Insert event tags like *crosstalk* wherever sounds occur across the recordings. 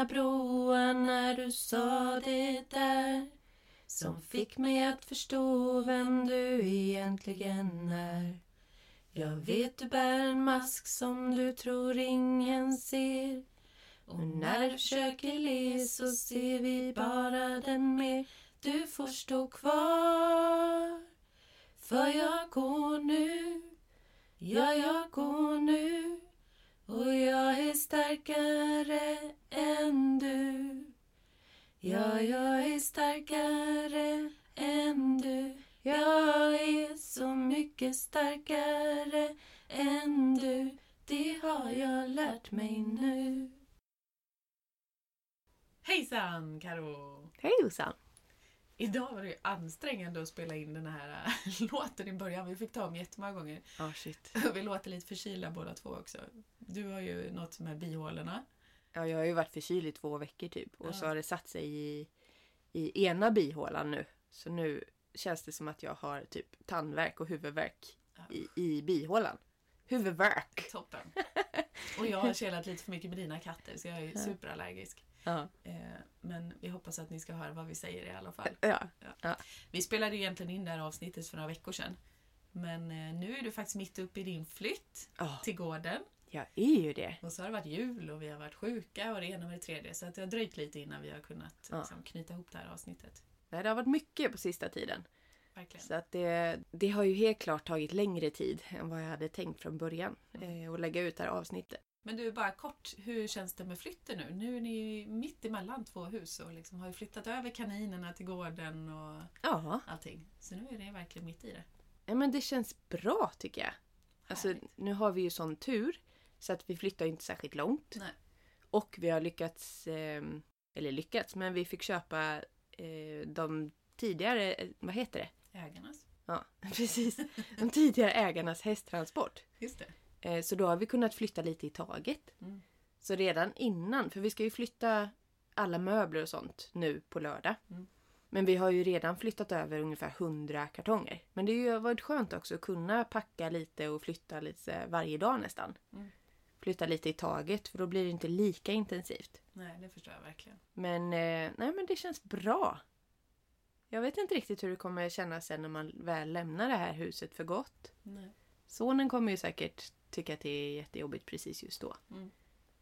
Du broar när du sa det där som fick mig att förstå vem du egentligen är. Jag vet du bär en mask som du tror ingen ser och när du försöker le så ser vi bara den mer. Du får stå kvar för jag går nu, ja jag går nu och jag är starkare än du. Ja, jag är starkare än du. Jag är så mycket starkare än du. Det har jag lärt mig nu. Hejsan Karo! Hej Jossan! Idag var det ju ansträngande att spela in den här äh, *laughs* låten i början. Vi fick ta om jättemånga gånger. Ja, shit. *laughs* Vi låter lite förkylda båda två också. Du har ju något med bihålorna. Ja, jag har ju varit förkyld i två veckor typ. Och Ja. så har det satt sig i, i ena bihålan nu. Så nu känns det som att jag har typ tandvärk och huvudvärk Ja. i, i bihålan. Huvudvärk! *laughs* Toppen! Och jag har kelat lite för mycket med dina katter så jag är superallergisk. Ja. Eh, Men vi hoppas att ni ska höra vad vi säger i alla fall. ja. Vi spelade ju egentligen in det här avsnittet för några veckor sedan. Men eh, nu är du faktiskt mitt uppe i din flytt Ja, till gården. Jag är ju det. Och så har det varit jul och vi har varit sjuka och det ena och det tredje. Så att det har dröjt lite innan vi har kunnat Ja. liksom, knyta ihop det här avsnittet. Nej, det har varit mycket på sista tiden. Verkligen. Så att det, det har ju helt klart tagit längre tid än vad jag hade tänkt från början. Eh, att lägga ut det här avsnittet. Men du, bara kort, hur känns det med flytten nu? Nu är ni ju mitt emellan två hus och liksom har ju flyttat över kaninerna till gården och Ja, allting. Så nu är ni verkligen mitt i det. ja men det känns bra tycker jag. Alltså, nu har vi ju sån tur så att vi flyttar inte särskilt långt. Nej. Och vi har lyckats, eh, eller lyckats, men vi fick köpa eh, de tidigare, eh, vad heter det? Ägarnas. Ja, *laughs* precis. De tidigare ägarnas hästtransport. Just det. Eh, så då har vi kunnat flytta lite i taget. Mm. Så redan innan, för vi ska ju flytta alla möbler och sånt nu på lördag. Mm. Men vi har ju redan flyttat över ungefär 100 kartonger. Men det har varit skönt också att kunna packa lite och flytta lite varje dag nästan. Mm. Flytta lite i taget för då blir det inte lika intensivt. Nej, det förstår jag verkligen. Men, eh, nej, men det känns bra. Jag vet inte riktigt hur det kommer kännas sen när man väl lämnar det här huset för gott. Nej. Sonen kommer ju säkert tycka att det är jättejobbigt precis just då. Mm.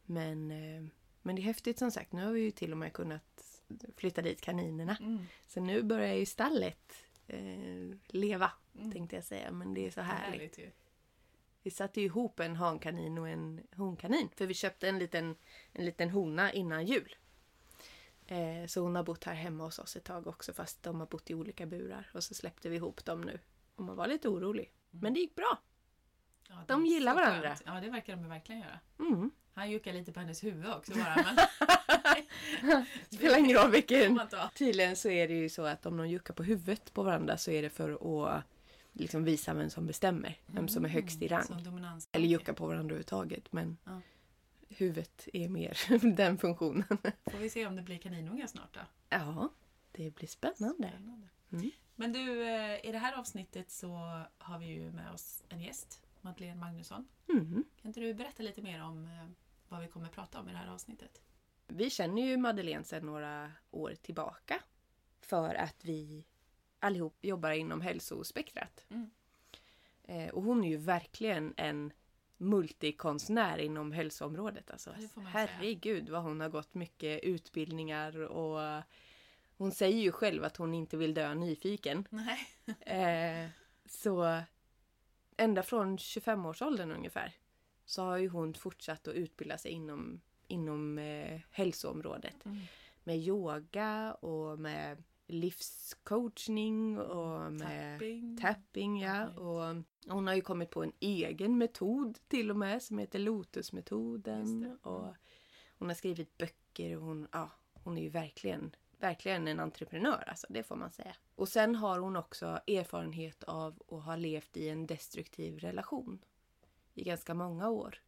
Men, eh, men det är häftigt som sagt. Nu har vi ju till och med kunnat flytta dit kaninerna. Mm. Så nu börjar ju stallet eh, leva, Mm. tänkte jag säga. Men det är så Det är härligt. Vi satte ju ihop en hankanin och en honkanin. För vi köpte en liten, en liten hona innan jul. Eh, så hon har bott här hemma hos oss ett tag också fast de har bott i olika burar. Och så släppte vi ihop dem nu. Och man var lite orolig. Men det gick bra. Ja, det De gillar varandra. skönt. Ja, det verkar de verkligen göra. Mm. Han juckar lite på hennes huvud också bara. Men... *laughs* Det spelar ingen roll vilken. Tydligen så är det ju så att om de juckar på huvudet på varandra så är det för att liksom visa vem som bestämmer. Vem som är högst i rang. Eller jucka på varandra överhuvudtaget. Men Ja. huvudet är mer *laughs* den funktionen. Får vi se om det blir kaninungar snart då. Ja, det blir spännande. Spännande. Mm. Men du, eh, i det här avsnittet så har vi ju med oss en gäst, Madeleine Magnusson. Mm. Kan inte du berätta lite mer om eh, vad vi kommer prata om i det här avsnittet? Vi känner ju Madeleine sedan några år tillbaka. För att vi allihop jobbar inom hälsospektrat. Mm. Eh, och hon är ju verkligen en multikonstnär inom hälsoområdet. Alltså. Man säga. Herregud vad hon har gått mycket utbildningar och hon säger ju själv att hon inte vill dö nyfiken. Nej. *laughs* Eh, så ända från 25-årsåldern ungefär så har ju hon fortsatt att utbilda sig inom, inom eh, hälsoområdet. Mm. Med yoga och med livscoachning och med Tapping. tapping. Ja. Ja, Och hon har ju kommit på en egen metod till och med som heter Lotusmetoden. det. Mm. Och hon har skrivit böcker och hon, ja, hon är ju verkligen, verkligen en entreprenör. Alltså, det får man säga. Och sen har hon också erfarenhet av att ha levt i en destruktiv relation i ganska många år.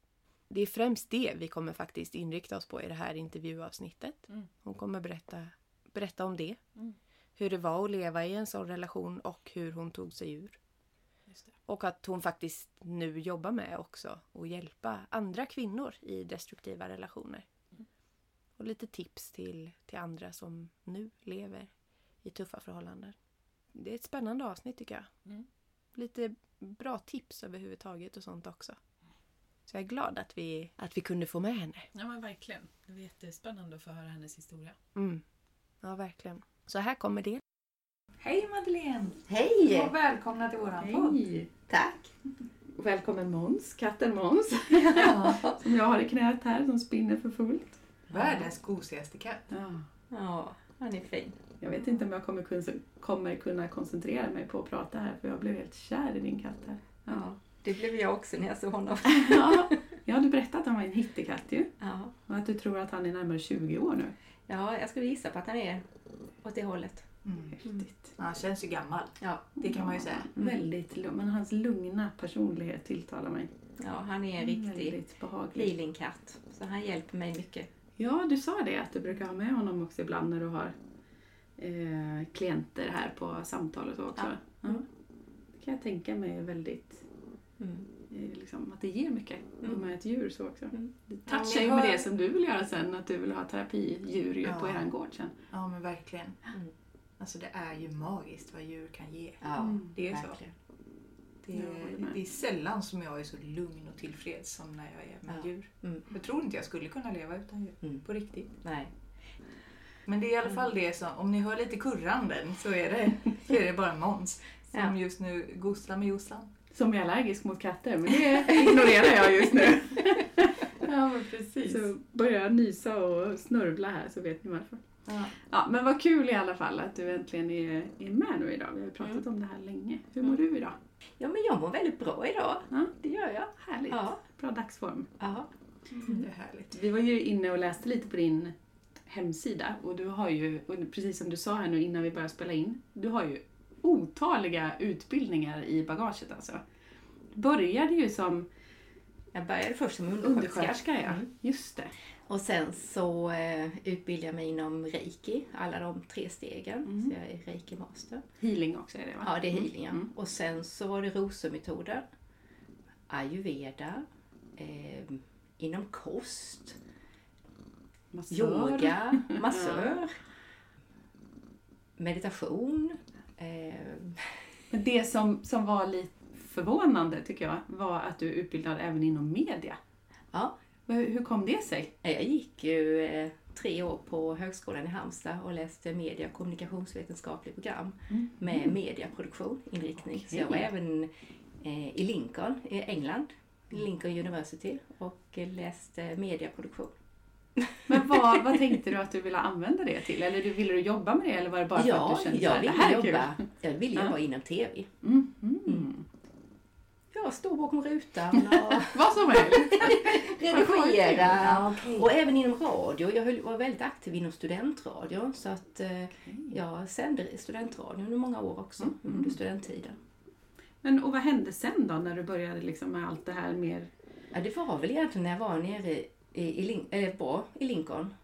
Det är främst det vi kommer faktiskt inrikta oss på i det här intervjuavsnittet. Mm. Hon kommer berätta, berätta om det. Mm. Hur det var att leva i en sån relation och hur hon tog sig ur. Och att hon faktiskt nu jobbar med också att hjälpa andra kvinnor i destruktiva relationer. Mm. och lite tips till, till andra som nu lever i tuffa förhållanden. Det är ett spännande avsnitt tycker jag. Mm. Lite bra tips överhuvudtaget och sånt också. Så jag är glad att vi, att vi kunde få med henne. Ja men verkligen. Det var jättespännande att få höra hennes historia. Mm. Ja, verkligen. Så här kommer det. Hej Madeleine! Hej! Och välkomna till våran podd. Hej! Tack! Välkommen Måns, katten Måns. *laughs* Ja. som jag har i knät här som spinner för fullt. Världens gosigaste katt. Ja. Ja, han är fin. Jag vet inte om jag kommer, kun- kommer kunna koncentrera mig på att prata här för jag blev helt kär i din katt här. Ja, det blev jag också när jag såg honom. *laughs* ja. ja, du berättade att han var en hittekatt ju. Ja. Och att du tror att han är närmare 20 år nu. ja, jag skulle gissa på att han är åt det hållet. Mm. Häftigt. Han känns ju gammal. Ja, Det kan man ju säga. Väldigt lugn. Men hans lugna personlighet tilltalar mig. ja han är en riktig healingkatt. Så han hjälper mig mycket. Ja, du sa det att du brukar ha med honom också ibland när du har eh, klienter här på samtal och så också. Ja. Ja. Det kan jag tänka mig är väldigt, Mm. Eh, liksom, att det ger mycket Mm. med ett djur så också. Mm. Det Ja, touchar ju jag med det som du vill göra sen, att du vill ha terapidjur ju Ja. på eran gård sen. Ja men verkligen. Mm. Alltså det är ju magiskt vad djur kan ge. Ja, Mm. Det är så. verkligen. Det Jag håller är, det är sällan som jag är så lugn och tillfreds som när jag är med Ja. djur. Mm. Jag tror inte jag skulle kunna leva utan djur. Mm. På riktigt. Nej. Men det är i alla fall det som, om ni hör lite kurranden så är det, *laughs* så är det bara Måns. Som Ja. just nu goslar med Jossan. Som är allergisk mot katter, men det ignorerar jag just nu. *laughs* Ja men precis. Så börjar jag nysa och snörvla här så vet ni varför. Ja. Ja, men vad kul i alla fall att du äntligen är, är med nu idag. Vi har ju pratat Mm. om det här länge. Hur mår du idag? Ja, men jag mår väldigt bra idag. Ja. Det gör jag. Härligt. Ja. Bra dagsform. Ja. Mm, det är härligt. Vi var ju inne och läste lite på din hemsida och du har ju, precis som du sa här nu innan vi började spela in, du har ju otaliga utbildningar i bagaget alltså. Började ju som Jag började först som undersköterska. undersköterska, ja. Mm. Just det. Och sen så eh, utbildade jag mig inom reiki, alla de tre stegen. Mm. Så jag är reiki-master. Healing också är det va? Ja, det är healing ja. Mm. Och sen så var det rosemetoden, ayurveda, eh, inom kost, Massör. yoga, *laughs* massör, meditation. Eh, *laughs* Men det som, som var lite förvånande tycker jag var att du är utbildad även inom media. ja, Hur, kom det sig? jag gick ju eh, tre år på Högskolan i Halmstad och läste media och kommunikationsvetenskapligt program med mediaproduktion inriktning. Så jag var även eh, i Lincoln i England, Lincoln University och läste mediaproduktion. Men vad, vad tänkte du att du ville använda det till? Eller du, ville du jobba med det eller var det bara för ja, att du kände jag att det här är jobba, kul? jag ville Ja. jobba inom TV. Mm. Mm. Jag stod bakom rutan och *laughs* Vad som helst. redigera. Ja. Och även inom radio. Jag höll- var väldigt aktiv inom studentradio. Så att eh, jag sände studentradio under många år också, Mm. under studenttiden. Men och vad hände sen då när du började liksom med allt det här mer? Ja, det var väl egentligen när jag var nere i, i, Lin- eller på, i Lincoln.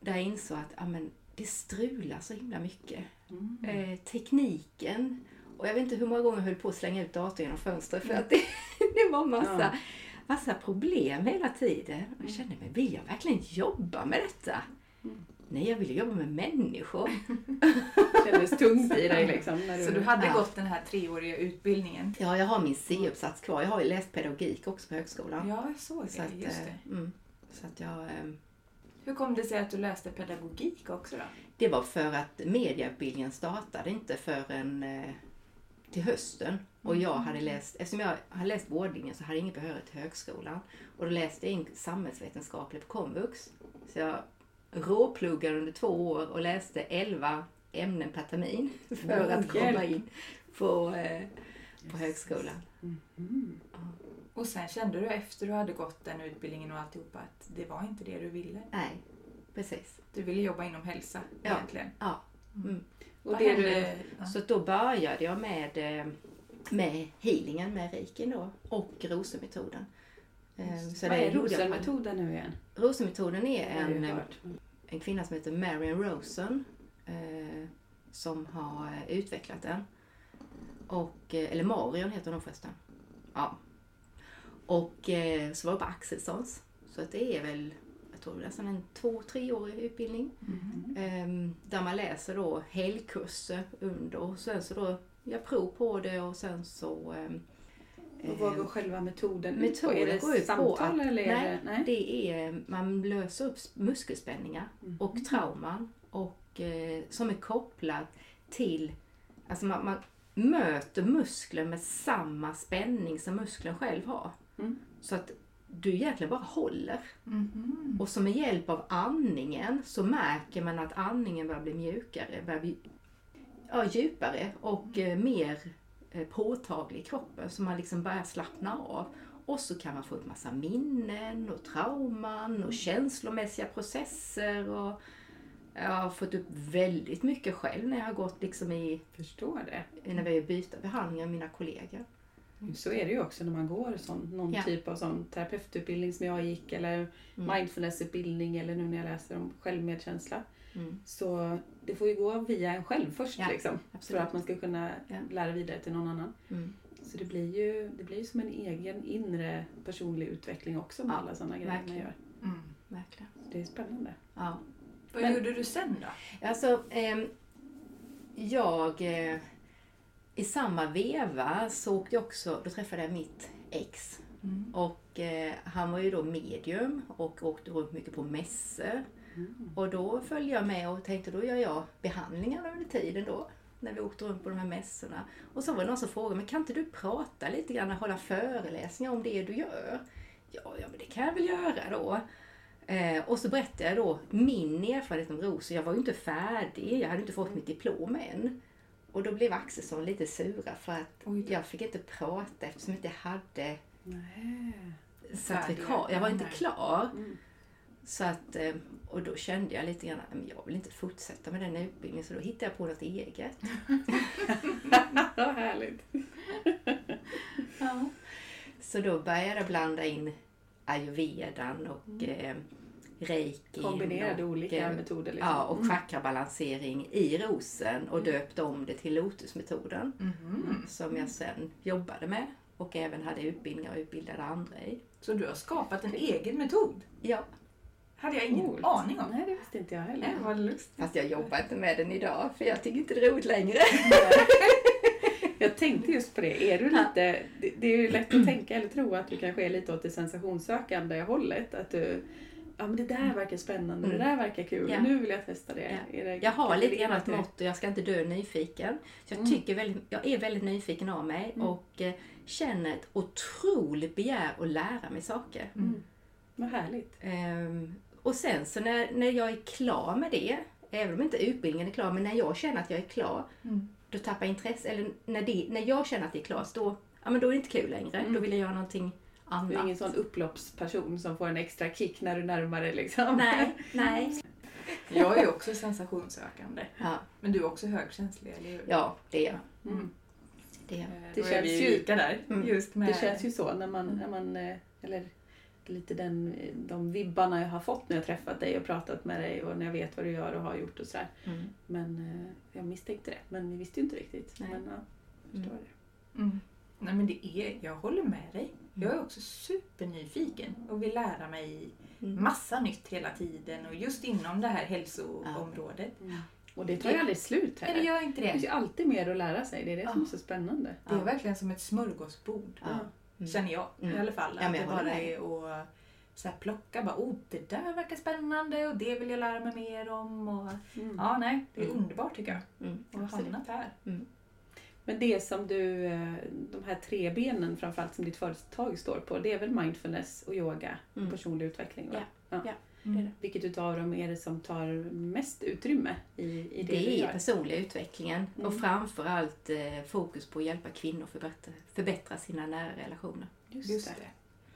Där jag insåg att ja, men, det strular så himla mycket. Mm. Eh, tekniken. Och jag vet inte hur många gånger jag höll på att slänga ut datorn genom fönstret för att det, *laughs* det var massa, Ja. massa problem hela tiden. Och jag kände, men vill jag verkligen jobba med detta? Mm. Nej, jag vill jobba med människor. *laughs* kändes tungt i dig liksom? När du... Så du hade Ja. gått den här treåriga utbildningen? Ja, jag har min C-uppsats kvar. Jag har ju läst pedagogik också på högskolan. Ja, jag såg så det. att, Just eh, det. Mm, så att jag... Eh, Hur kom det sig att du läste pedagogik också då? Det var för att mediautbildningen startade inte förrän eh, till hösten. Och jag hade läst, eftersom jag hade läst vårdlinjen så hade jag ingen behörighet till högskolan. Och då läste jag in samhällsvetenskaplig på komvux. Så jag råpluggade under två år och läste 11 ämnen per termin för Åh, att komma in på, eh, på högskolan. Mm. Och sen kände du efter du hade gått den utbildningen och alltihopa att det var inte det du ville? Nej, precis. Du ville jobba inom hälsa Ja. egentligen? Ja. Mm. Och Vad det du... Ja. Så då började jag med, eh, med healingen, med reikin då, och rosemetoden. Eh, Så Vad är rosenmetoden nu igen? Rosemetoden är en, hört. en kvinna som heter Marian Rosen eh, som har utvecklat den. Och, eller Marion heter hon förresten. Ja. Och eh, så var det på Axelssons. Så att det är väl, jag tror jag, alltså en två, treårig utbildning. Mhm. Ehm, där man läser då helgkurser under och sen så då gör prov på det och sen så ehm, Och vad går ehm, själva metoden ut på? Är det går ut på samtal att- eller är nej, det... Nej. det är, man löser upp muskelspänningar Mm. och trauman och, eh, som är kopplat till, alltså man, man möter muskeln med samma spänning som muskeln själv har. Mm. Så att du egentligen bara håller. Mhm. Och så med hjälp av andningen så märker man att andningen börjar bli mjukare, börjar bli ja, djupare och eh, mer eh, påtaglig i kroppen. Så man liksom börjar slappna av. Och så kan man få upp massa minnen och trauman och känslomässiga processer. Och jag har fått upp väldigt mycket själv när jag har gått liksom i, Förstår det. när vi har bytt behandlingar med mina kollegor. Så är det ju också när man går sån, någon Ja. typ av sån terapeututbildning som jag gick eller Mm. mindfulnessutbildning eller nu när jag läser om självmedkänsla. Mm. Så det får ju gå via en själv först Ja, liksom. För att man ska kunna Ja. lära vidare till någon annan. Mm. Så det blir ju det blir som en egen inre personlig utveckling också med Ja, alla sådana grejer man verkligen. gör. Mm. Verkligen. Det är spännande. Ja. Vad Men- gjorde du sen då? Alltså, ehm, jag... Eh, I samma veva så åkte jag också, då träffade jag mitt ex. Mm. Och eh, han var ju då medium och åkte runt mycket på mässor. Och då följde jag med och tänkte då gör jag behandlingar under tiden då. När vi åkte runt på de här mässorna. Och så var det någon som frågade men kan inte du prata lite grann och hålla föreläsningar om det du gör? Ja, ja men det kan jag väl göra då. Eh, och så berättade jag då min erfarenhet om ros. Jag var ju inte färdig, jag hade inte fått mitt diplom än. Och då blev Axelsson lite sura för att Oj jag fick inte prata eftersom jag inte hade Nej. certifikat. Jag var inte klar. Mm. Så att, eh, och då kände jag lite grann att jag vill inte fortsätta med den utbildningen så då hittade jag på något eget. *laughs* Vad härligt. *laughs* Så då började jag blanda in ayurvedan och eh, reiki. Kombinerade och, olika eh, metoder. Liksom. Ja, och Mm. chakrabalansering i rosen och döpte om det till lotusmetoden. Mhm. Som jag sen jobbade med och även hade utbildningar och utbildade andra i. Så du har skapat en egen metod? Ja, hade jag ingen Coolt. aning om. Nej, det visste inte jag heller. Nej, vad lustigt. fast jag jobbar inte med den idag för jag tycker inte det är roligt längre. *laughs* Jag tänkte just på det. Är du lite, det, det är ju lätt att tänka eller tro att du kanske är lite åt det sensationssökande hållet. Att du, ja men det där verkar spännande, Mm. det där verkar kul, Ja. nu vill jag testa det. Ja. Är det Jag har lite grann ett motto, jag ska inte dö nyfiken. Så jag, Mm. tycker väldigt, jag är väldigt nyfiken av mig Mm. och eh, känner ett otroligt begär att lära mig saker. Mm. Vad härligt. Ehm, och sen så när, när jag är klar med det, även om inte utbildningen är klar, men när jag känner att jag är klar, Mm. då tappar jag intresse. Eller när, det, när jag känner att det är klart, då, ja, men då är det inte kul längre. Mm. Då vill jag göra någonting Du är annat. ingen sån upploppsperson som får en extra kick när du närmar dig liksom. Nej, nej. *laughs* Jag är också sensationssökande. Ja, Men du är också högkänslig, eller hur? ja det är jag. Mm. Det är. Eh, Det Då är känns vi ju- lika där. Mm. Just med... Det känns ju så när man, när man eh, eller lite den, de vibbarna jag har fått när jag träffat dig och pratat med dig och när jag vet vad du gör och har gjort och sådär. Mm. Men eh, jag misstänkte det, men jag visste ju inte riktigt. Nej. Men ja, jag förstår det. Mm. Nej men det är, jag håller med dig. Jag är också supernyfiken och vill lära mig Mm. massa nytt hela tiden och just inom det här hälsoområdet. Och det tar ju aldrig slut Nej, det heller. gör inte Det finns det. ju alltid mer att lära sig. Det är det som är så spännande. Det är Ja. verkligen som ett smörgåsbord. Ja. Mm. Känner jag Mm. i alla fall. Ja, att det bara med. är att så här, plocka. Bara, oh, det där verkar spännande och det vill jag lära mig mer om. Och, Mm. ja, nej, det är Mm. underbart tycker jag. Mm. att ha Absolut. hamnat här. Men det som du, eh, de här tre benen framförallt som ditt företag står på, det är väl mindfulness och yoga och Mm. personlig utveckling? Va? Ja, ja. Mm. Vilket utav dem är det som tar mest utrymme i, i det, Det du är gör? personliga utvecklingen Mm. och framförallt eh, fokus på att hjälpa kvinnor att förbättra, förbättra sina nära relationer. Just, Just det.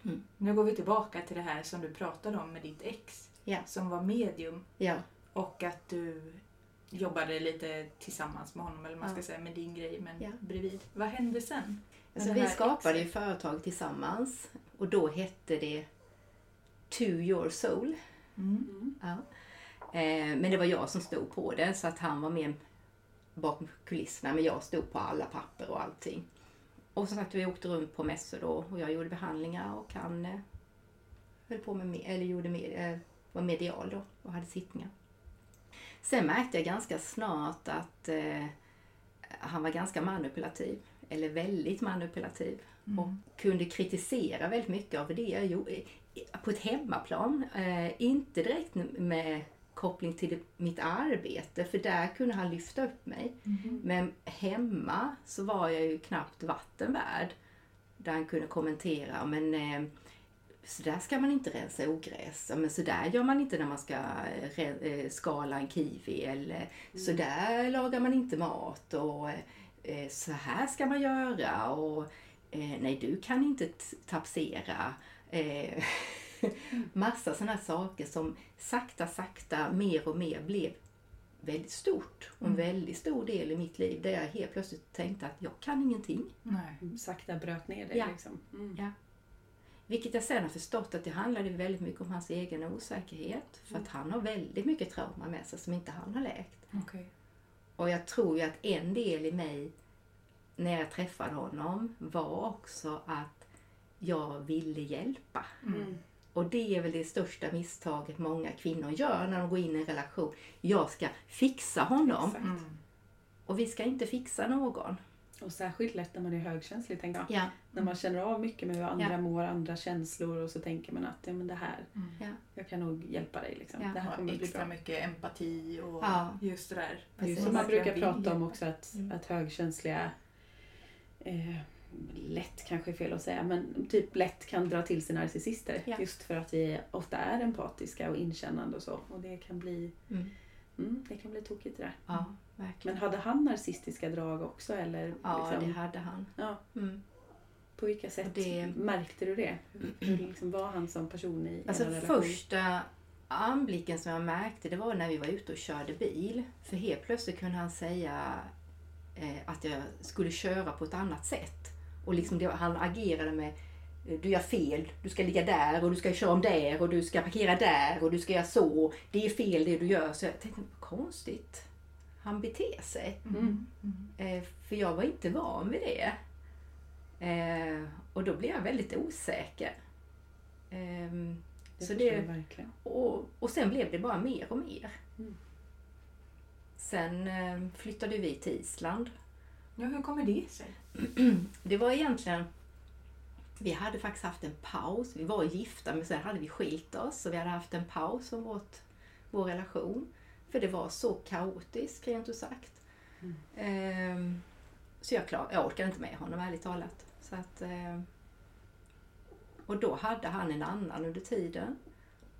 det. Mm. Nu går vi tillbaka till det här som du pratade om med ditt ex. Ja. Som var medium Ja, och att du jobbade lite tillsammans med honom, eller man ska Ja. säga med din grej, men Ja. bredvid. Vad hände sen? alltså vi skapade ju företag tillsammans och då hette det To Your Soul. Mm. Ja. Eh, men det var jag som stod på det så att han var med bakom kulisserna men jag stod på alla papper och allting. Och så sagt vi åkte runt på mässor då och jag gjorde behandlingar och han eh, höll på med eller gjorde med, eh, var medial då och hade sittningar. Sen märkte jag ganska snart att eh, han var ganska manipulativ, eller väldigt manipulativ och kunde kritisera väldigt mycket av det jag gjorde på ett hemmaplan. Eh, inte direkt med koppling till mitt arbete, för där kunde han lyfta upp mig. Men hemma så var jag ju knappt vatten värd. Där han kunde kommentera, men eh, så där ska man inte rensa ogräs. Ja, Men så där gör man inte när man ska eh, eh, skala en kiwi. Eller så där lagar man inte mat. Och eh, så här ska man göra. Och eh, nej, du kan inte tapsera. Eh, *laughs* massa sådana saker som sakta, sakta, mer och mer blev väldigt stort. Och en väldigt stor del i mitt liv där jag helt plötsligt tänkte att jag kan ingenting. Nej. Sakta bröt ner det Ja. liksom. Mm. Ja. Vilket jag sen har förstått att det handlade väldigt mycket om hans egen osäkerhet. För att han har väldigt mycket trauma med sig som inte han har läkt. Okej. Och jag tror ju att en del i mig när jag träffade honom var också att jag ville hjälpa. Mm. Och det är väl det största misstaget många kvinnor gör när de går in i en relation. Jag ska fixa honom. Mm. och vi ska inte fixa någon. Och särskilt lätt när man är högkänslig, tänker jag. Ja, När man känner av mycket med hur andra Ja. mår, andra känslor och så tänker man att ja, men det här, Mm. ja. jag kan nog hjälpa dig. Liksom. Ja. Det här kommer bli extra bra. mycket empati och Ja. just det där. Precis. som man brukar prata om också, att, Mm. att högkänsliga eh, lätt kanske är fel att säga, men typ lätt kan dra till sig narcissister. Ja. Just för att vi ofta är empatiska och inkännande och så. Och det kan bli, Mm. Mm, det kan bli tokigt det där. ja verkligen. Men hade han narcissistiska drag också? Eller Ja, liksom, det hade han. ja, Mm. på vilka sätt det- märkte du det? Hur, liksom var han som person i Alltså er relation? första anblicken som jag märkte det var när vi var ute och körde bil. För helt plötsligt kunde han säga eh, att jag skulle köra på ett annat sätt. Och liksom det, han agerade med du gör fel, du ska ligga där och du ska köra om där och du ska parkera där och du ska göra så. Det är fel det du gör. Så jag tänkte, vad konstigt. Han beter sig. Mm. Eh, för jag var inte van vid det. Eh, och då blev jag väldigt osäker. Ehm, Det så det, verkligen. och, och sen blev det bara mer och mer. Mm. Sen eh, flyttade vi till Island. Ja, hur kommer det sig? *clears throat* Det var egentligen... Vi hade faktiskt haft en paus. Vi var gifta men sen hade vi skilt oss. Så vi hade haft en paus om vårt, vår relation. För det var så kaotiskt rent ut sagt. Mm. Ehm, så jag, klar, jag orkade inte med honom ärligt talat. Så att, ehm, och då hade han en annan under tiden.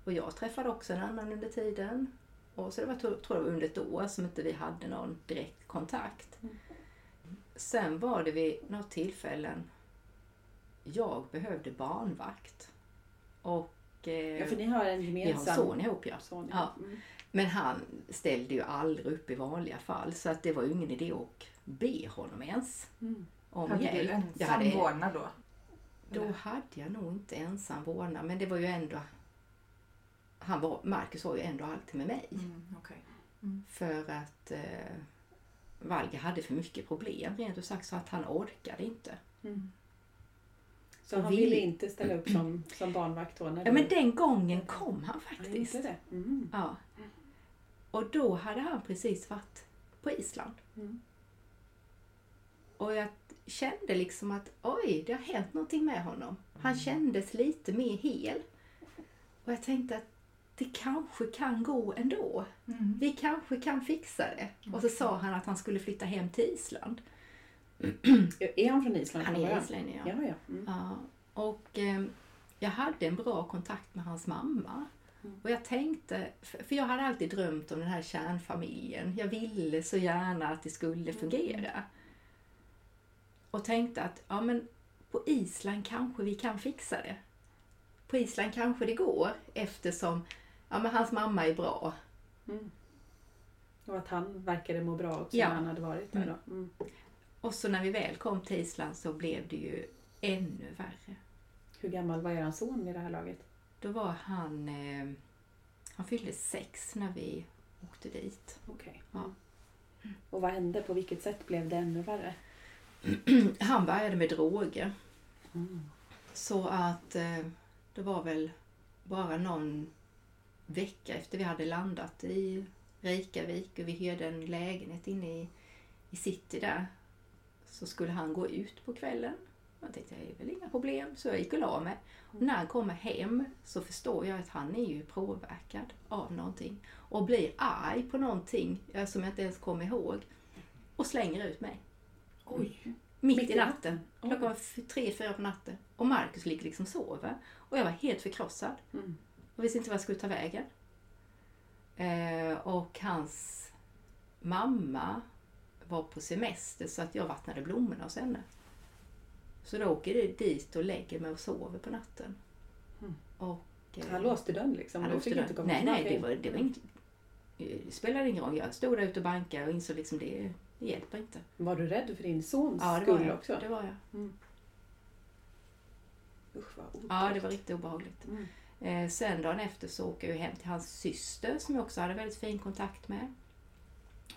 Och jag träffade också en annan under tiden. Och så det var, tror jag, under ett år som inte vi hade någon direkt kontakt. Mm. Sen var det vid något tillfällen jag behövde barnvakt. Och eh, Ja, för ni har en vi har gemensam en son ihop ja. son. Ja. Mm. Men han ställde ju aldrig upp i vanliga fall så att det var ju ingen idé att be honom ens Mm. om Hade du hjälp. ensam Jag hade, vårdnad då? då hade jag nog inte ensam vårdnad men det var ju ändå han var, Marcus var ju ändå alltid med mig. Mm, okej. För att eh, Valga hade för mycket problem rent ut sagt så att han orkade inte. Mm. Så han vi- ville inte ställa upp som, som barnvakt då? När Ja du- men den gången kom han Han faktiskt. gjorde det? Mm. Ja. Och då hade han precis varit på Island. Mm. Och jag kände liksom att oj, det har hänt någonting med honom. Han kändes lite mer hel. Och jag tänkte att det kanske kan gå ändå. Mm. Vi kanske kan fixa det. Och så sa han att han skulle flytta hem till Island. Är han från Island? Han är islänning, Ja, ja. Mm. Ja, och eh, jag hade en bra kontakt med hans mamma. Mm. Och jag tänkte, för för jag hade alltid drömt om den här kärnfamiljen. Jag ville så gärna att det skulle fungera. Och tänkte att ja, men på Island kanske vi kan fixa det. På Island kanske det går eftersom ja, men hans mamma är bra. Mm. Och att han verkade må bra också Ja. när han hade varit där då. Mm. Och så när vi väl kom till Island så blev det ju ännu värre. Hur gammal var er son vid det här laget? Då var han, eh, han fyllde sex när vi åkte dit. Okej. Ja. Mm. Och vad hände? På vilket sätt blev det ännu värre? *clears throat* Han började med droger. Mm. Så att eh, det var väl bara någon vecka efter vi hade landat i Reykjavik och vi hyrde en lägenhet inne i, i city där så skulle han gå ut på kvällen. Jag tänkte det är väl inga problem så jag gick och la mig. Och när han kommer hem så förstår jag att han är ju påverkad av någonting och blir arg på någonting eh, som jag inte ens kommer ihåg och slänger ut mig. Oj. Mitt i natten. Klockan var tre, fyra på natten. Och Markus ligger liksom och sover. Och jag var helt förkrossad. Mm. Och visste inte vad jag skulle ta vägen. Eh, och hans mamma var på semester så att jag vattnade blommorna hos henne. Så då åker jag dit och lägger mig och sover på natten. Mm. Och, eh, Han låste dörren liksom? han låste fick inte komma Nej, nej, det var, det var inget, det spelade ingen roll. Jag stod där ute och bankade och insåg liksom det, det hjälper inte. Var du rädd för din sons Ja, det var skull jag. också? Det var jag. Usch vad otäckt. Ja, det var riktigt obehagligt. Mm. Eh, sen dagen efter så åker jag hem till hans syster som jag också hade väldigt fin kontakt med.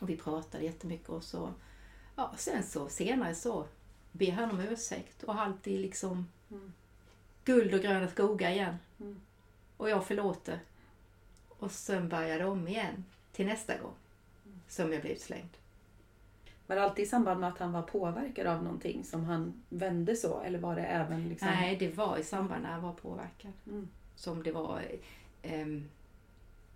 Och vi pratade jättemycket och så, ja, sen så senare så ber han om ursäkt och allt är liksom Mm. guld och gröna skogar igen. Mm. Och jag förlåter. Och sen börjar det om igen till nästa gång som jag blev utslängd. Var det alltid i samband med att han var påverkad av någonting som han vände så? Eller var det även liksom... Nej, det var i samband när jag var påverkad Mm. som det var, ehm,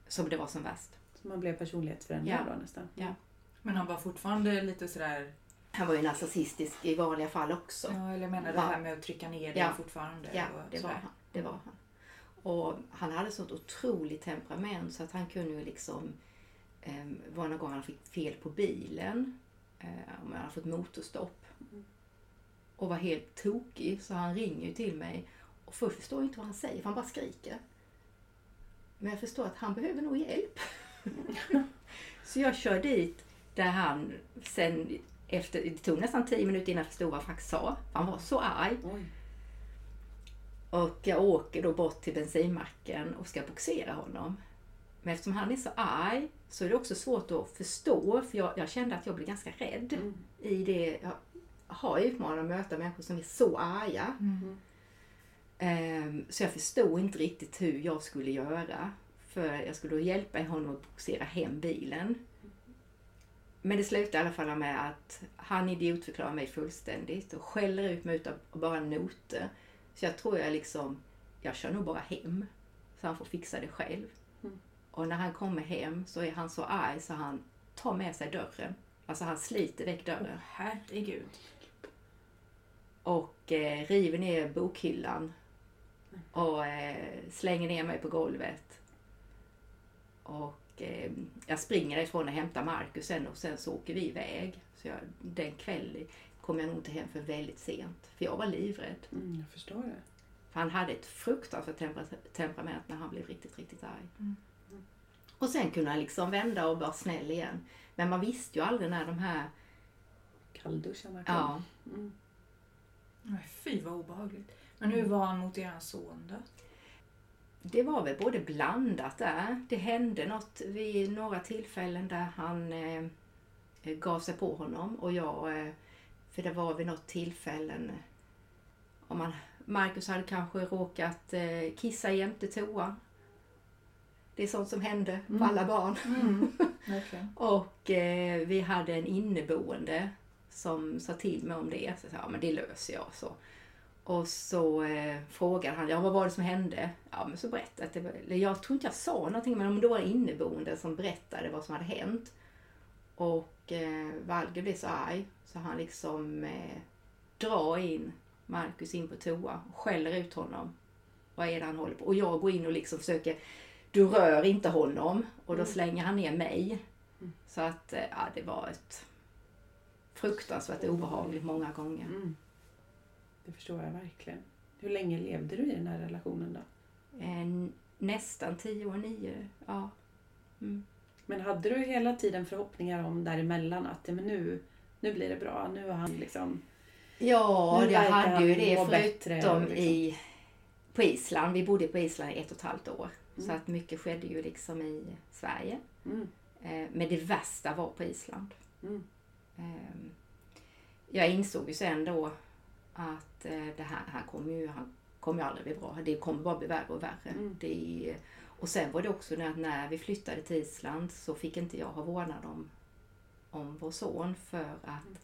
som det var som värst. Man blev personlighetsförändrad Ja. då nästan? Ja. Men han var fortfarande lite sådär, Han var ju narcissistisk i vanliga fall också. ja, eller jag menar det här med att trycka ner dig Ja. fortfarande. Ja, och det var han. Det var han. Och han hade sånt otroligt temperament så att han kunde ju liksom... Eh, var någon gång han fick fel på bilen. Eh, om han hade fått motorstopp. Och var helt tokig så han ringer ju till mig. Och först förstår jag inte vad han säger för han bara skriker. Men jag förstår att han behöver nog hjälp. *laughs* så jag kör dit där han sen efter, det tog nästan tio minuter innan jag förstod vad han faktiskt sa. Han var så arg. Oj. Och jag åker då bort till bensinmacken och ska boxera honom. Men eftersom han är så arg så är det också svårt att förstå för jag, jag kände att jag blev ganska rädd Mm. i det. Jag har utmanat att möta människor som är så arga. Mm. Ehm, så jag förstod inte riktigt hur jag skulle göra. För jag skulle då hjälpa honom att boxera hem bilen. Men det slutade i alla fall med att han idiotförklarar mig fullständigt och skäller ut mig utav bara noter. Så jag tror jag liksom, jag kör nog bara hem. Så han får fixa det själv. Mm. Och när han kommer hem så är han så arg så han tar med sig dörren. Alltså han sliter väck dörren Herregud. och eh, river ner bokhyllan och eh, slänger ner mig på golvet. Och eh, jag springer ifrån och hämtar Markus sen och sen så åker vi iväg. Så jag, den kvällen kom jag nog inte hem för väldigt sent. För jag var livrädd. Mm, jag förstår det. För han hade ett fruktansvärt tempera- temperament när han blev riktigt, riktigt arg. Mm. Och sen kunde han liksom vända och vara snäll igen. Men man visste ju aldrig när de här... Kallduscharna kom. Ja, Mm. Nej, fy vad obehagligt. Men hur var han mot er son då? Det var väl både blandat där. Det hände något vid några tillfällen där han eh, gav sig på honom och jag, eh, för det var vid något tillfällen om man, Marcus hade kanske råkat eh, kissa jämte toa. Det är sånt som hände på Mm. alla barn. *laughs* Verkligen. Och eh, vi hade en inneboende som sa till mig om det. Så jag sa, ja men det löser jag. Så. Och så eh, frågade han, ja vad var det som hände? Ja men så berättade jag, eller jag tror inte jag sa någonting men det var en inneboende som berättade vad som hade hänt. Och eh, Valger blev så arg så han liksom eh, drar in Marcus in på toa och skäller ut honom. Vad är det han håller på? Och jag går in och liksom försöker, du rör inte honom. Och då Mm. slänger han ner mig. Mm. Så att eh, ja, det var ett fruktansvärt obehagligt många gånger. Mm. Det förstår jag verkligen. Hur länge levde du i den här relationen då? En, nästan tio år, nio. Ja. Mm. Men hade du hela tiden förhoppningar om däremellan att ja, men nu, nu blir det bra, nu har han liksom... Ja, jag hade ju det bättre, förutom liksom. i, på Island. Vi bodde på Island i ett och ett halvt år. Så Mm. att mycket skedde ju liksom i Sverige. Mm. Eh, men det värsta var på Island. Mm. Ehm, jag insåg ju sen då att eh, det här, här kommer ju, han kommer aldrig bli bra. Det kommer bara bli värre och värre. Mm. Det Och sen var det också när, när vi flyttade till Island så fick inte jag ha vårdnad om, om vår son för att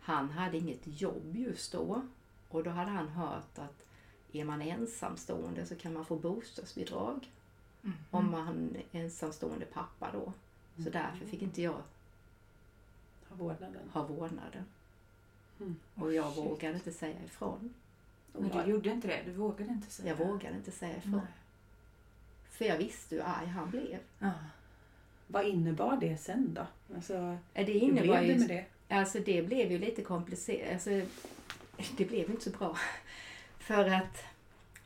han hade inget jobb just då. Och då hade han hört att är man ensamstående så kan man få bostadsbidrag Mm. om man är ensamstående pappa då. Så därför fick inte jag Ha vårdnaden. ha vårdnaden. Mm. Och jag Shit. vågade inte säga ifrån. Men du gjorde inte det? Du vågade inte säga Jag det? vågade inte säga ifrån. Nej. För jag visste hur arg han blev. Ja. Vad innebar det sen då? Alltså, Det hur innebar blev det med det? Alltså det blev ju lite komplicerat. Alltså, *laughs* det blev inte så bra. *laughs* För att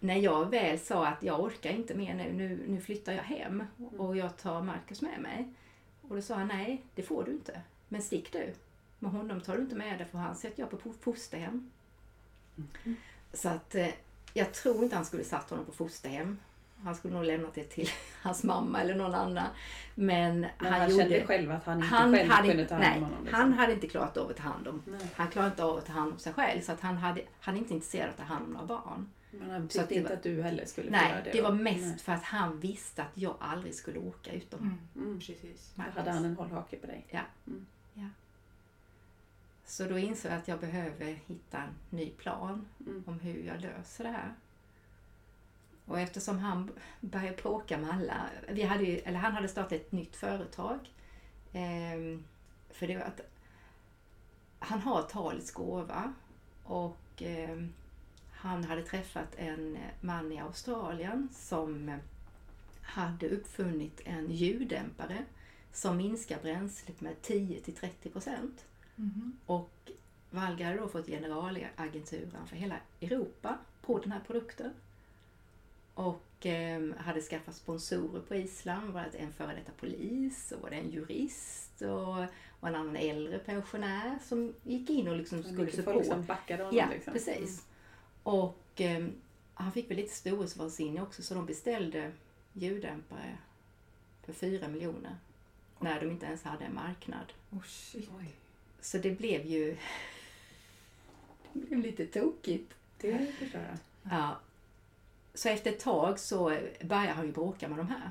när jag väl sa att jag orkar inte mer nu, nu, nu flyttar jag hem och jag tar Marcus med mig. Och då sa han nej, det får du inte. Men stick du. Med honom tar du inte med dig för han sätter jag på fosterhem. Så att eh, jag tror inte han skulle satt honom på fosterhem. Han skulle nog lämnat det till *laughs* hans mamma eller någon annan. Men, Men han, han, gjorde... kände själv att han inte han själv hade, kunde ta hand nej, om honom. liksom. han hade inte klarat av att ta hand om Nej. han klarade inte av att ta hand om sig själv så att han, hade, han är inte intresserad av att ta hand om några barn. Men han Så att tyckte det inte var- att du heller skulle få Nej, göra det, det. var mest Nej. för att han visste att jag aldrig skulle åka utom Mm. Mm. Precis. Då hade han en hållhake på dig. Så då insåg jag att jag behöver hitta en ny plan Mm. om hur jag löser det här. Och eftersom han började bråka med alla, vi hade ju, eller han hade startat ett nytt företag. ehm, för det var att han har talets gåva och ehm, han hade träffat en man i Australien som hade uppfunnit en ljuddämpare som minskar bränslet med 10-30 procent. Mhm. Och Valga hade då fått generalagenturen för hela Europa på den här produkten. Och eh, hade skaffat sponsorer på Island. Var det en före detta polis och var det en jurist och, och en annan äldre pensionär som gick in och liksom skulle Mycket support. folk som backade honom. Ja, liksom. precis. Och eh, han fick väl lite storhetsvansinne också så de beställde ljuddämpare för 4 miljoner. När de inte ens hade en marknad. Oh, shit. Oj, Så det blev ju *laughs* det blev lite tokigt. det förstår jag. Ja. Så efter ett tag så började han ju bråka med de här.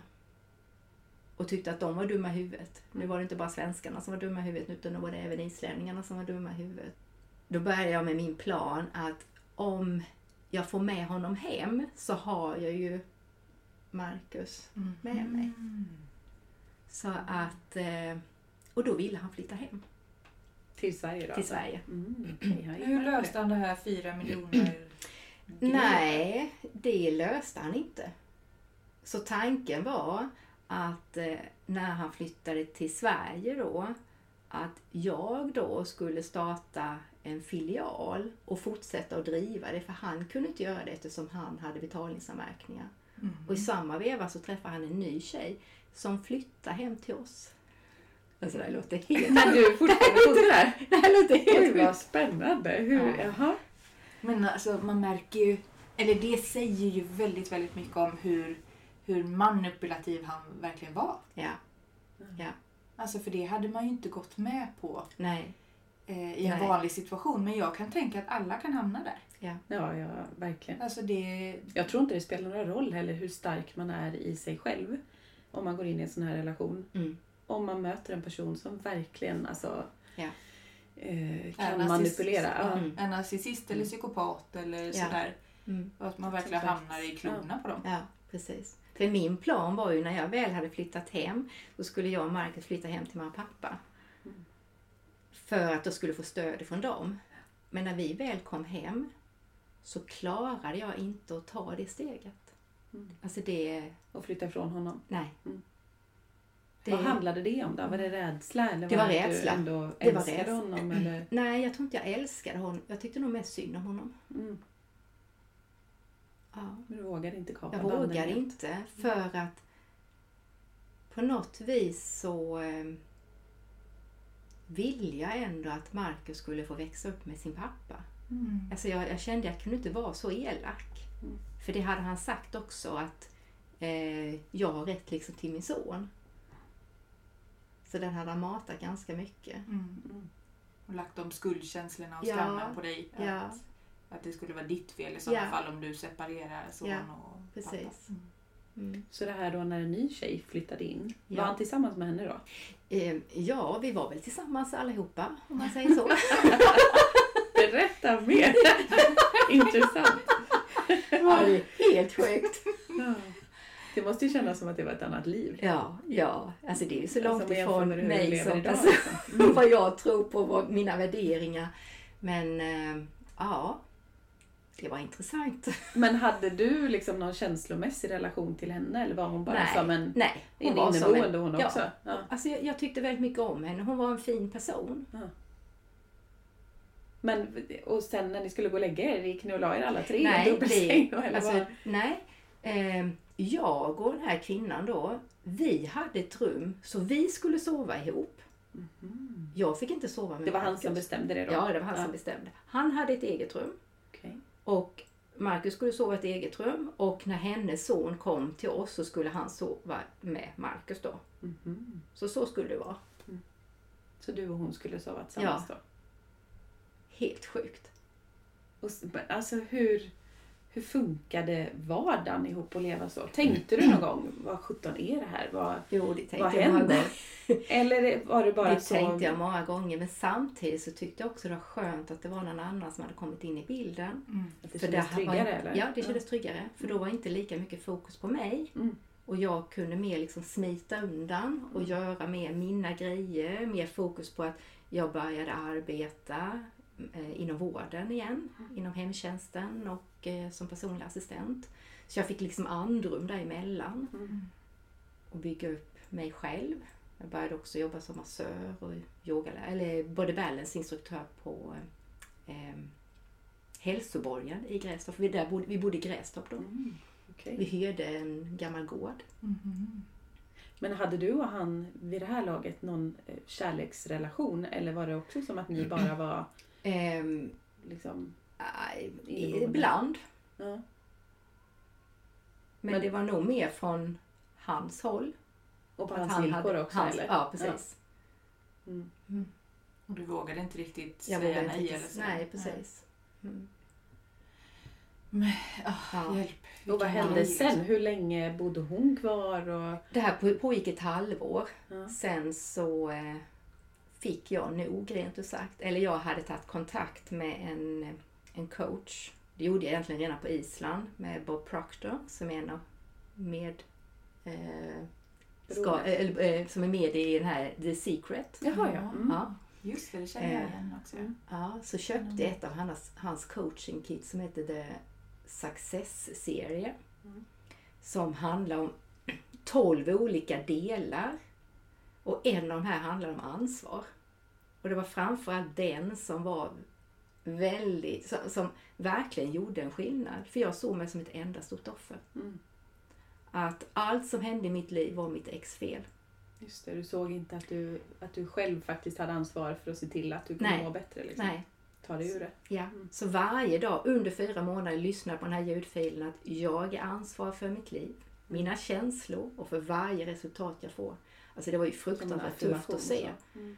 Och tyckte att de var dumma i huvudet. Nu var det inte bara svenskarna som var dumma i huvudet utan nu var det även islänningarna som var dumma i huvudet. Då började jag med min plan att om jag får med honom hem så har jag ju Marcus Mm. med mig. Så att... eh, Och då ville han flytta hem Till Sverige då? till Sverige. Mm, gick Hur löste han det här fyra miljoner *clears throat* Nej, det löste han inte. Så tanken var att eh, när han flyttade till Sverige då, att jag då skulle starta en filial och fortsätta att driva det, för han kunde inte göra det eftersom han hade betalningsanmärkningar. Mm. Och i samma veva så träffade han en ny tjej som flyttade hem till oss. Alltså det här låter helt... Men du fortfarande *laughs* det där? Det här låter Oj, helt vad spännande. Hur, Ja. jaha. Men alltså man märker ju, eller det säger ju väldigt, väldigt mycket om hur, hur manipulativ han verkligen var. Ja, Alltså för det hade man ju inte gått med på nej. eh, i en Nej. vanlig situation. Men jag kan tänka att alla kan hamna där. Ja, ja, verkligen. Alltså det... Jag tror inte det spelar någon roll heller hur stark man är i sig själv. Om man går in i en sån här relation. Mm. Om man möter en person som verkligen alltså, Ja. eh, kan narcissist. manipulera. Ja. Mm. En narcissist eller psykopat eller Ja. sådär. Mm. Och att man verkligen Exakt. hamnar i klorna på dem. Ja, precis. För min plan var ju när jag väl hade flyttat hem, då skulle jag och Marcus flytta hem till mamma och pappa. Mm. För att jag skulle få stöd från dem. Men när vi väl kom hem så klarade jag inte att ta det steget. Mm. Alltså det... Och flytta ifrån honom. Nej. Mm. Det, Vad handlade det om då? Var det rädsla? Eller Det var att rädsla. Du ändå Det var rädsla. honom? Eller? *clears throat* Nej, jag tror inte jag älskade honom. Jag tyckte nog mest synd om honom. Mm. Ja. Men du vågade inte kapa Jag helt. inte för att på något vis så eh, vill jag ändå att Marcus skulle få växa upp med sin pappa. Mm. Alltså jag, jag kände att jag kunde inte vara så elak. Mm. För det hade han sagt också att eh, jag har rätt liksom till min son. Så den hade han matat ganska mycket. Mm. Mm. Och lagt de skuldkänslorna och Ja. skammen på dig. Att, Ja. att det skulle vara ditt fel i sådana Ja. fall om du separerar son Ja, och precis. pappa. Mm. Mm. Så det här då när en ny tjej flyttade in, Ja. var han tillsammans med henne då? Eh, ja, vi var väl tillsammans allihopa, om man säger så. *laughs* Berätta mer! *laughs* Intressant. ja, det är helt sjukt. Ja. Det måste ju kännas som att det var ett annat liv. Ja, ja. Alltså det är ju så långt Alltså, ifrån mig som idag, person. liksom. *laughs* vad jag tror på, vad, mina värderingar. Men eh, ja, det var intressant. *laughs* Men hade du liksom någon känslomässig relation till henne eller var hon bara Nej, som en, Nej, en var som inneboende hon ja. också? Ja. Alltså jag, jag tyckte väldigt mycket om henne. Hon var en fin person. Men, och sen när ni skulle gå och lägga er, gick ni och la er alla tre i en Nej, dubbelsäng då? Eller alltså, vad? nej. Eh, jag och den här kvinnan då, vi hade ett rum så vi skulle sova ihop. Jag fick inte sova med. Det var han Marcus. som bestämde det då? Ja, det var han Ja. som bestämde. Han hade ett eget rum Okej. och Marcus skulle sova i ett eget rum och när hennes son kom till oss så skulle han sova med Marcus då. Mhm. Så så skulle det vara. Så du och hon skulle sova tillsammans då? Helt sjukt. Och, alltså hur, hur funkade vardagen ihop och leva så? Tänkte du någon gång, vad sjutton är det här? Vad, Jo, det tänkte vad jag många händer? gånger. Eller var det bara Det så? tänkte jag många gånger men samtidigt så tyckte jag också det var skönt att det var någon annan som hade kommit in i bilden. Mm. Att det För kändes där tryggare var, eller? Ja, det kändes tryggare. För då var inte lika mycket fokus på mig. Mm. Och jag kunde mer liksom smita undan och göra mer mina grejer. Mer fokus på att jag började arbeta inom vården igen. Inom hemtjänsten och eh, som personlig assistent. Så jag fick liksom andrum däremellan. Mm. Och bygga upp mig själv. Jag började också jobba som massör och yoga, eller body balance-instruktör på eh, hälsoborgen i Grästorp. Vi, där bodde, vi bodde i Grästorp då. Mm. Okej. Vi hyrde en gammal gård. Mhm. Men hade du och han vid det här laget någon eh, kärleksrelation? Eller var det också som att ni bara var Ehm, liksom... aj, ibland. Ja. Men, Men- det var nog mer från hans håll. Och på hans han villkor hade- också hans, eller? Ja, precis. Mm. Och du vågade inte riktigt Jag säga nej inte, eller så? nej, precis. Mm. Men, ah, Ja. hjälp. Och vad hände sen? Hur länge bodde hon kvar? Och... Det här på- pågick ett halvår. Ja. Sen så eh, fick jag nog rent ut sagt, eller jag hade tagit kontakt med en, en coach. Det gjorde jag egentligen redan på Island med Bob Proctor som är en av med eh, ska, eller, eh, som är med i den här The Secret. Jaha, ja. Mm. Ja, Just det, det känner jag Eh, igen också. mm. ja, så köpte jag ett av hans, hans coaching-kit som heter The Success-serie. Mm. Som handlar om *clears throat* 12 olika delar. Och en av de här handlar om ansvar. Och det var framförallt den som var väldigt, som, som verkligen gjorde en skillnad. För jag såg mig som ett enda stort offer. Mm. Att allt som hände i mitt liv var mitt ex fel. Just det, du såg inte att du, att du själv faktiskt hade ansvar för att se till att du kunde må bättre. Liksom. Nej, Ta dig ur det. Ja, Mm. så varje dag under fyra månader lyssnar jag på den här ljudfilen att jag är ansvarig för mitt liv, mina känslor och för varje resultat jag får. Alltså det var ju fruktansvärt tufft att se. Mm.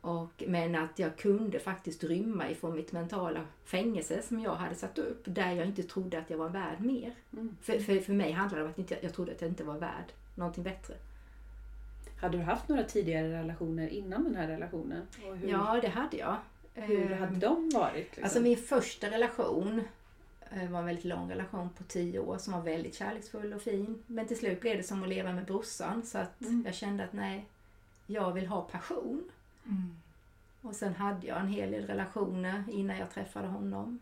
Och, men att jag kunde faktiskt rymma ifrån mitt mentala fängelse som jag hade satt upp, där jag inte trodde att jag var värd mer. Mm. För, för, för mig handlade det om att inte, jag trodde att jag inte var värd någonting bättre. Hade du haft några tidigare relationer innan den här relationen? Ja, det hade jag. hur Eh, hade de varit? Liksom? Alltså min första relation eh, var en väldigt lång relation på tio år som var väldigt kärleksfull och fin. Men till slut blev det som att leva med brorsan så att Mm. jag kände att nej, jag vill ha passion. Mm. Och sen hade jag en hel del relationer innan jag träffade honom.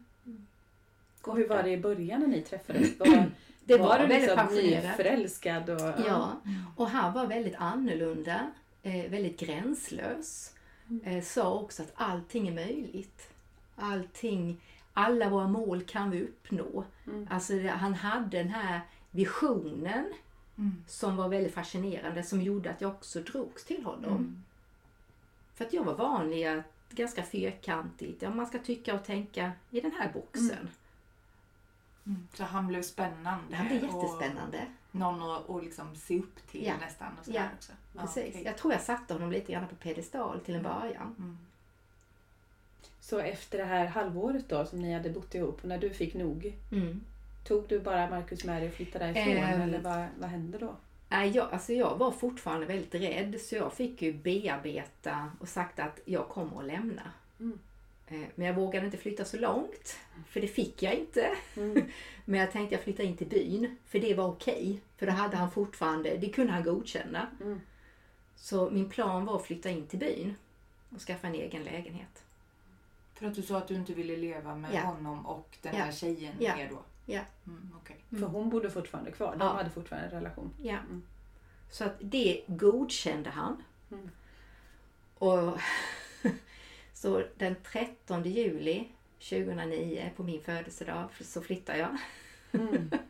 och hur var det i början när ni träffades? *clears throat* Var, Det var, var, du väldigt liksom nyförälskad? Och, Ja, och han var väldigt annorlunda, eh, väldigt gränslös. Mm. Eh, sa också att allting är möjligt. Allting, alla våra mål kan vi uppnå. Mm. Alltså han hade den här visionen Mm. som var väldigt fascinerande som gjorde att jag också drogs till honom. Mm. För att jag var vanlig att ganska fyrkantigt, ja man ska tycka och tänka i den här boxen. Mm. Så han blev spännande. Det här blir och jättespännande. Någon att, att liksom se upp till Ja. nästan. Och så Ja, också. Ja, Precis. okej. Jag tror jag satte honom lite grann på pedestal till en början. Mm. Så efter det här halvåret då som ni hade bott ihop, när du fick nog, Mm. Tog du bara Markus med dig och flyttade därifrån Ehm. eller vad, vad hände då? Nej, jag, alltså jag var fortfarande väldigt rädd så jag fick ju bearbeta och sagt att jag kommer att lämna. Mm. Eh, Men jag vågade inte flytta så långt, för det fick jag inte. Mm. *laughs* Men jag tänkte jag flyttar in till byn, för det var okej. För då hade han fortfarande, det kunde han godkänna. Mm. Så min plan var att flytta in till byn och skaffa en egen lägenhet. För att du sa att du inte ville leva med Ja. honom och den Ja. här tjejen Ja. mer då? Ja. Mm, okej. För hon bodde fortfarande kvar. De Ja. hade fortfarande en relation. Ja. Mm. Så att det godkände han. Mm. Och *laughs* så den 13 juli 2009 på min födelsedag så flyttar jag. Mm. *laughs*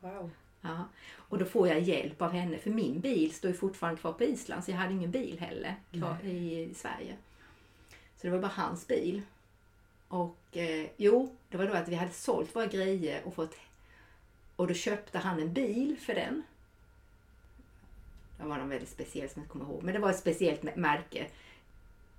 Wow. Ja. Och då får jag hjälp av henne för min bil står ju fortfarande kvar på Island så jag hade ingen bil heller kvar i Sverige. Så det var bara hans bil. Och eh, jo, det var då att vi hade sålt våra grejer och fått och då köpte han en bil för den. Det var någon väldigt speciell som jag inte kommer ihåg. Men det var ett speciellt mä- märke.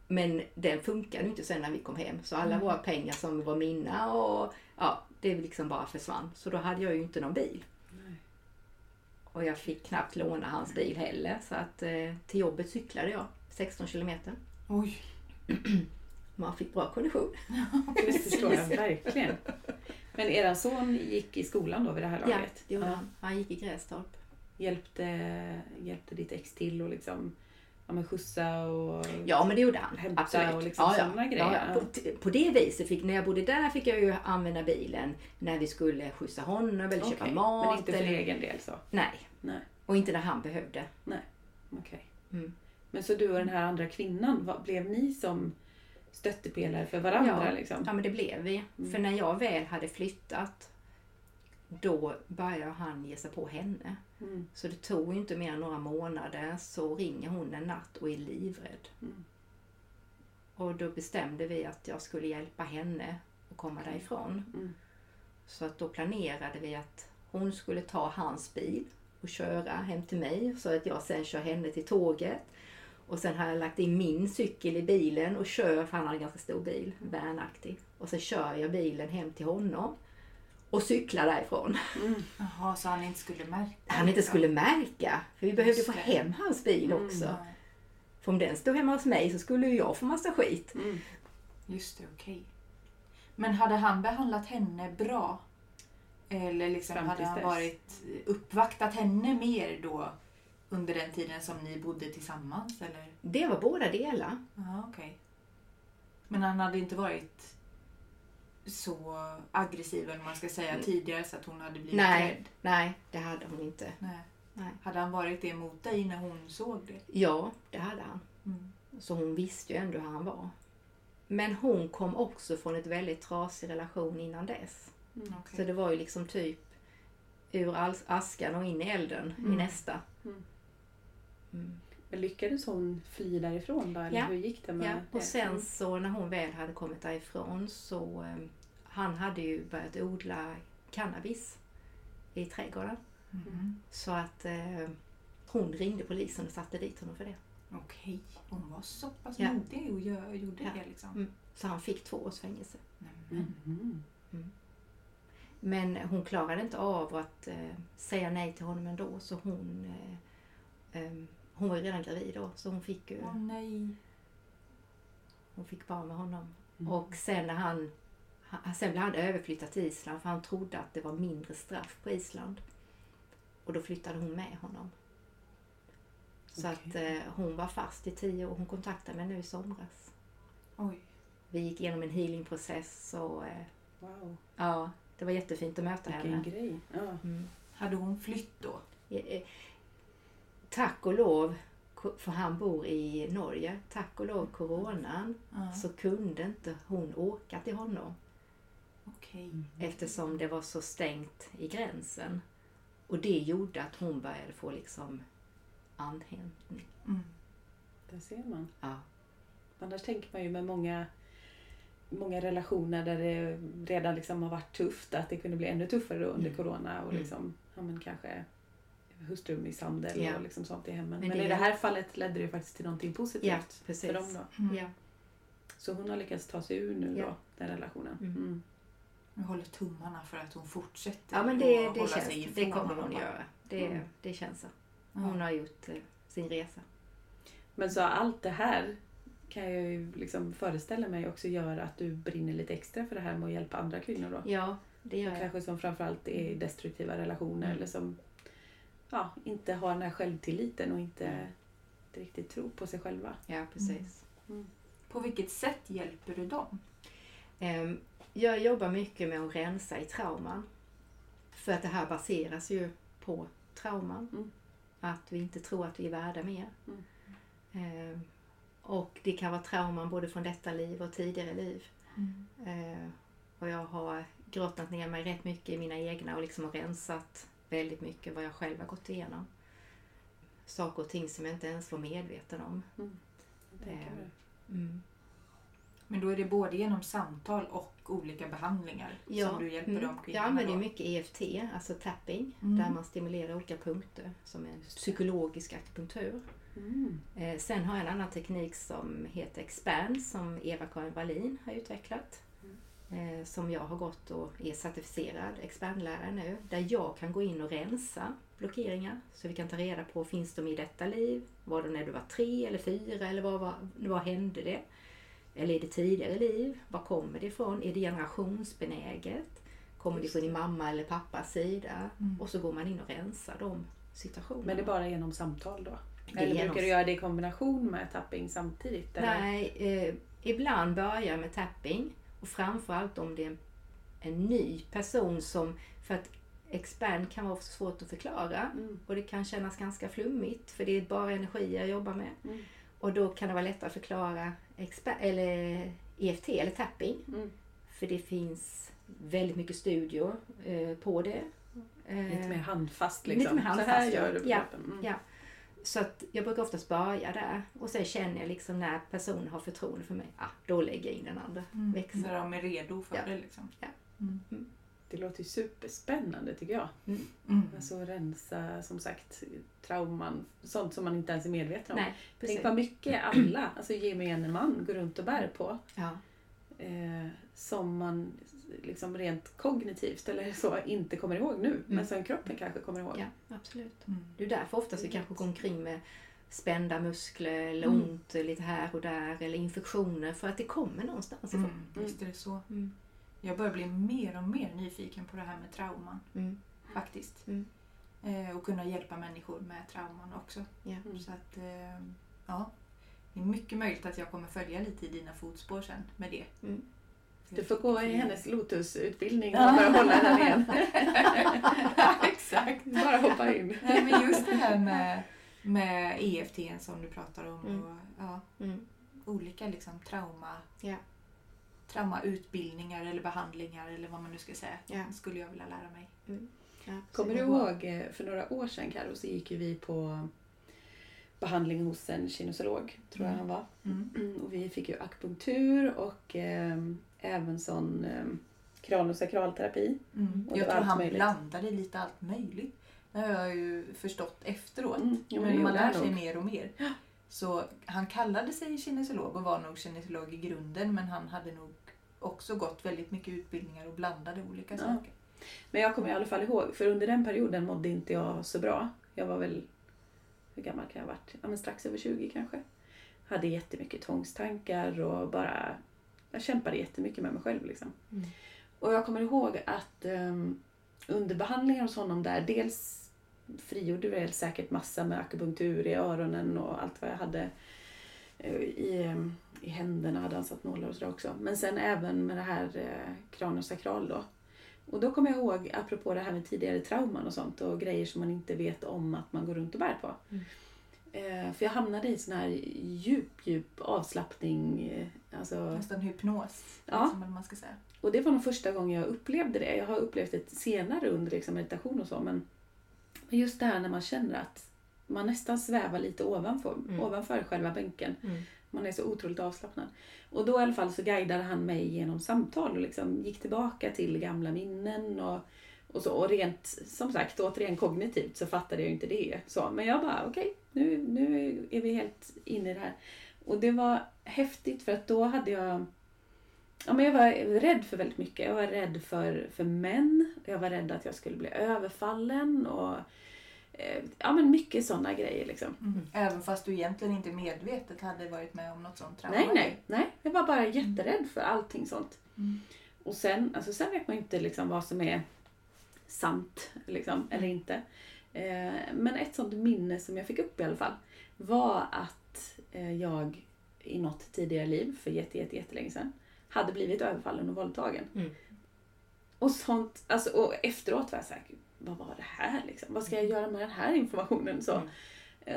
Men den funkade ju inte sen när vi kom hem. Så alla våra pengar som var mina och ja, det liksom bara försvann. Så då hade jag ju inte någon bil. Nej. Och jag fick knappt låna hans bil heller. Så att eh, till jobbet cyklade jag 16 kilometer. Oj. Man fick bra kondition. Det förstår jag verkligen. Men eran son gick i skolan då vid det här Ja, laget? det gjorde Ja. han. Han gick i Grästorp. Hjälpte, hjälpte ditt ex till och liksom ja, men skjutsa och Ja, men det gjorde han. Hämta Absolut. och liksom sådana grejer. Ja, ja. På, på det viset, fick, när jag bodde där fick jag ju använda bilen när vi skulle skjutsa honom eller köpa Okej, mat. Men inte för eller, egen del så? Nej, Nej, och inte när han behövde. okej. Mm. Men så du och den här andra kvinnan, vad, blev ni som stöttepelare för varandra? Ja. Liksom? Ja, men det blev vi. Mm. För när jag väl hade flyttat då började han ge sig på henne. Mm. Så det tog inte mer än några månader så ringer hon en natt och är livrädd. Mm. Och då bestämde vi att jag skulle hjälpa henne att komma därifrån. Mm. Så att då planerade vi att hon skulle ta hans bil och köra hem till mig så att jag sen kör henne till tåget. Och sen har jag lagt in min cykel i bilen och kör, för han har en ganska stor bil, vanaktig. Och sen kör jag bilen hem till honom och cyklar därifrån. Mm. Jaha, så han inte skulle märka? Han inte skulle märka, för vi behövde få hem hans bil Mm. också. För om den stod hemma hos mig så skulle ju jag få massa skit. Mm. just det, okej. Men hade han behandlat henne bra? Eller liksom, hade han varit uppvaktat henne mer då under den tiden som ni bodde tillsammans? Eller? Det var båda delar. Ja, okej. Men han hade inte varit så aggressiv, eller man ska säga, tidigare så att hon hade blivit Nej. rädd? Nej, det hade hon inte. Nej. Nej. Hade han varit det mot dig när hon såg det? Ja, det hade han. Mm. Så hon visste ju ändå hur han var. Men hon kom också från ett väldigt trasig relation innan dess. Mm. okej. Så det var ju liksom typ ur as- askan och in i elden i Mm. nästa. Mm. Mm. Men lyckades hon fly därifrån då? Eller Ja. hur gick det med Ja, det? och sen så när hon väl hade kommit därifrån så eh, han hade ju börjat odla cannabis i trädgården. Mhm. Så att eh, hon ringde polisen och satte dit honom för det. Okej, hon var så pass Ja. modig och gjorde Ja. det liksom. Mm. Så han fick två års fängelse. Mhm. Men hon klarade inte av att eh, säga nej till honom ändå så hon eh, eh, hon var ju redan gravid då så hon fick ju Åh nej. hon fick barn med honom. Mm. Och sen när han sen blev han överflyttad till Island för han trodde att det var mindre straff på Island. Och då flyttade hon med honom. Så Okej. att eh, hon var fast i tio år. Hon kontaktade mig nu i somras. Oj. Vi gick igenom en healingprocess och eh, Wow, ja, det var jättefint att möta vilken henne. grej. Ja. Mm. Hade hon flytt då? Tack och lov, för han bor i Norge, tack och lov coronan Ja. så kunde inte hon åka till honom Okej. eftersom det var så stängt i gränsen. Och det gjorde att hon började få liksom andhämtning. Mm. Där ser man. Ja. Annars tänker man ju med många, många relationer där det redan liksom har varit tufft att det kunde bli ännu tuffare under Mm. corona och Mm. liksom, ja, men kanske hustrumisshandel Ja. och liksom sånt i hemmen. Men Men, det- i det här fallet ledde det ju faktiskt till någonting positivt precis. för dem då. Mm. Ja. Så hon har lyckats ta sig ur nu då, den relationen. Mm. Mm. Jag håller tummarna för att hon fortsätter Ja men det, att det hålla känns, sig det ifrån kommer honom hon bara. göra. Det, Mm. det känns så. Ja. Hon har gjort eh, sin resa. Men så allt det här kan jag ju liksom föreställa mig också gör att du brinner lite extra för det här med att hjälpa andra kvinnor då. Ja, det gör jag. Kanske som framförallt är i destruktiva relationer Mm. eller som ja, inte har den här självtilliten och inte, inte riktigt tror på sig själva. Ja, precis. På vilket sätt hjälper du dem? Ehm, Jag jobbar mycket med att rensa i trauman. För att det här baseras ju på trauman. Mm. Att vi inte tror att vi är värda mer. Mm. Ehm, Och det kan vara trauman både från detta liv och tidigare liv. Ehm, Och jag har grottat ner mig rätt mycket i mina egna och liksom rensat väldigt mycket vad jag själv har gått igenom. Saker och ting som jag inte ens var medveten om. Jag tänker Eh, mig. Mm. Men då är det både genom samtal och olika behandlingar som du hjälper mm. de Jag kvinnorna använder ju då? mycket EFT, alltså tapping, Mm. där man stimulerar olika punkter som en psykologisk akupunktur. Mm. Eh, sen har jag en annan teknik som heter Expand som Eva-Karin Wallin har utvecklat. Eh, som jag har gått och är certifierad expandlärare nu. Där jag kan gå in och rensa blockeringar. Så vi kan ta reda på, finns de i detta liv? Var de när du var tre eller fyra? Eller vad, vad, vad hände det? Eller är det tidigare liv? Var kommer det ifrån? Är det generationsbenäget? Kommer det Just från din mamma eller pappas sida? Mm. Och så går man in och rensar de situationerna. Men det är bara genom samtal då? Det Eller brukar du göra det i kombination med tapping samtidigt? Eller? Nej, eh, ibland börjar jag med tapping. Och framförallt om det är en, en ny person som... För att expand kan vara svårt att förklara. Mm. Och det kan kännas ganska flummigt för det är bara energi jag jobbar med. Mm. Och då kan det vara lättare att förklara expa- eller EFT eller tapping. Mm. För det finns väldigt mycket studier eh, på det. Eh, Lite mer handfast Lite liksom. mer Så här handfast, gör du på Ja, kroppen. Mm. ja. Så att jag brukar oftast börja där och sen känner jag liksom när personen har förtroende för mig, ah, då lägger jag in den andra Mm. växeln. När de är redo för Ja. det liksom. Ja. Mm. Det låter ju superspännande tycker jag. Mm. Alltså rensa som sagt trauman, sånt som man inte ens är medveten om. Nej, precis. Tänk vad mycket *clears throat* alla, alltså gemene man, går runt och bär på. Ja, Eh, som man liksom rent kognitivt eller så inte kommer ihåg nu. Men Mm. som kroppen kanske kommer ihåg. ja, absolut. Mm. Det är därför oftast vi Jag kanske går omkring med spända muskler eller Mm. ont lite här och där eller infektioner för att det kommer någonstans ifrån. Mm. Visst är det så. Mm. Jag börjar bli mer och mer nyfiken på det här med trauman Mm. faktiskt. Mm. Eh, och kunna hjälpa människor med trauman också. Ja. Mm. Så att, eh, ja. Det är mycket möjligt att jag kommer följa lite i dina fotspår sen med det. Mm. Du får gå i hennes Lotus-utbildning och bara hålla den igen. *laughs* Exakt. bara hoppa in. Nej, men just det här med, med EFT som du pratar om. Mm. Och, ja, Mm. olika liksom, trauma, Ja. traumautbildningar eller behandlingar eller vad man nu ska säga. Ja. skulle jag vilja lära mig. Ja, Kommer du ihåg eh, för några år sedan Karo så gick vi på behandling hos en kinesolog, tror jag Mm. han var. Mm. Och vi fick ju akupunktur och eh, även sån eh, kranosakralterapi. Mm. Och Jag tror han möjligt. blandade lite allt möjligt. Det har jag ju förstått efteråt. Mm, jo, men det man lär sig nog. mer och mer. Så han kallade sig kinesolog och var nog kinesolog i grunden men han hade nog också gått väldigt mycket utbildningar och blandade olika Ja. saker. Men jag kommer i alla fall ihåg, för under den perioden mådde inte jag så bra. Jag var väl, hur gammal kan jag ha varit? Ja, men strax över 20 kanske. Hade jättemycket tvångstankar och bara, jag kämpade jättemycket med mig själv liksom. Mm. Och jag kommer ihåg att um, under behandlingen hos honom där, dels frigjorde väl säkert massa med akupunktur i öronen och allt vad jag hade eh, i, ehm, i händerna hade han satt nålar och sådär också. Men sen även med det här eh, kraniosakral då. Och då kommer jag ihåg, apropå det här med tidigare trauman och sånt och grejer som man inte vet om att man går runt och bär på. Mm. Eh, för jag hamnade i sån här djup, djup avslappning. Eh, alltså, Nästan hypnos. Ja. Liksom, man ska säga. och det var nog första gången jag upplevde det. Jag har upplevt det senare under liksom meditation och så. Men, men just det här när man känner att man nästan svävar lite ovanför, Mm. ovanför själva bänken. Mm. Man är så otroligt avslappnad. Och då i alla fall så guidade han mig genom samtal och liksom gick tillbaka till gamla minnen och, och så. Och rent, som sagt, återigen kognitivt så fattade jag inte det. Så, men jag bara, okej, nu, nu är vi helt inne i det här. Och det var häftigt för att då hade jag Ja, men jag var rädd för väldigt mycket. Jag var rädd för, för män. Jag var rädd att jag skulle bli överfallen. Och, ja, men mycket sådana grejer. Liksom. Mm. Även fast du egentligen inte medvetet hade varit med om något sånt trauma? Nej, nej, nej. Jag var bara jätterädd för allting sånt. Mm. Och sen, alltså, sen vet man ju inte liksom vad som är sant liksom, eller inte. Eh, men ett sånt minne som jag fick upp i alla fall var att eh, jag i något tidigare liv, för jätte, jätte, jättelänge sedan, hade blivit överfallen och våldtagen. Mm. Och sånt, alltså, och efteråt var jag såhär, vad var det här liksom? Vad ska jag göra med den här informationen? Så, Mm.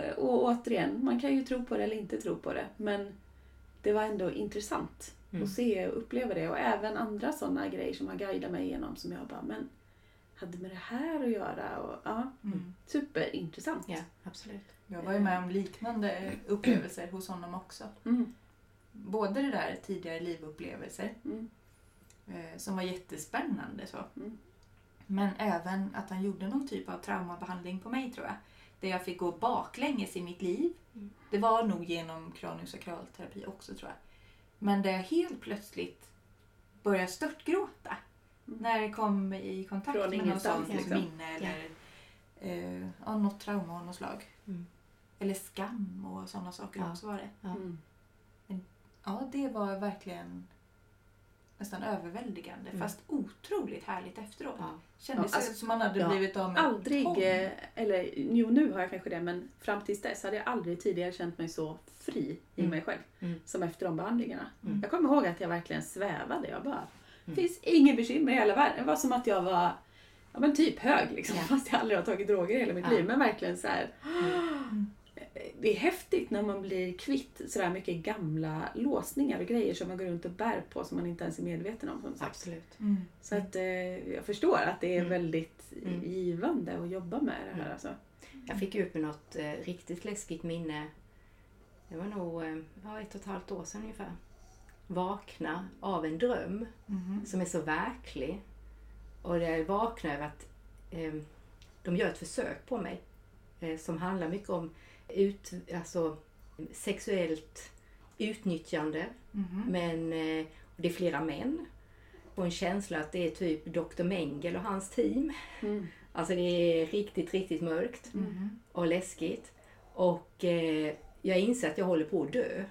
eh, Och återigen, man kan ju tro på det eller inte tro på det. Men det var ändå intressant Mm. att se och uppleva det. Och även andra sådana grejer som har guidat mig igenom som jag bara, men hade med det här att göra? Och, ja, Mm. superintressant. Ja, absolut. Jag var ju med om liknande upplevelser hos honom också. Mm, Både det där tidigare livupplevelser mm, eh, som var jättespännande så. Mm. Men även att han gjorde någon typ av traumabehandling på mig tror jag. Där jag fick gå baklänges i mitt liv. Mm. Det var nog genom kraniosakralterapi också tror jag. Men där jag helt plötsligt började störtgråta. Mm. När jag kom i kontakt Från med något sånt liksom. minne eller eh, ja, något trauma av något slag. Mm. Eller skam och sådana saker Ja. också var det. Ja. mm. Ja, det var verkligen nästan överväldigande. Mm. Fast otroligt härligt efteråt. Ja. Kändes Ja, alltså, som man hade ja, blivit av med Aldrig, tång. eh, eller jo nu har jag kanske det, men fram tills dess hade jag aldrig tidigare känt mig så fri i Mm. mig själv Mm. som efter de behandlingarna. Mm. Jag kommer ihåg att jag verkligen svävade. Jag bara, det Mm. finns inget bekymmer i hela världen. Det var som att jag var ja, men typ hög liksom, fast jag aldrig har tagit droger i hela mitt liv. Men verkligen så här. Mm. Det är häftigt när man blir kvitt sådär mycket gamla låsningar och grejer som man går runt och bär på som man inte ens är medveten om. Som sagt. Absolut. Mm. Så att, eh, jag förstår att det är Mm. väldigt Mm. givande att jobba med det här. Mm. Alltså. Jag fick upp något eh, riktigt läskigt minne. Det var nog eh, ja, ett och ett halvt år sedan ungefär. Vakna av en dröm Mhm. som är så verklig. Och det jag vaknar över att eh, de gör ett försök på mig eh, som handlar mycket om ut, alltså, sexuellt utnyttjande. Mhm. Men eh, det är flera män. Och en känsla att det är typ Dr. Mengel och hans team. Mm. Alltså det är riktigt, riktigt mörkt Mhm. och läskigt. Och eh, jag inser att jag håller på att dö.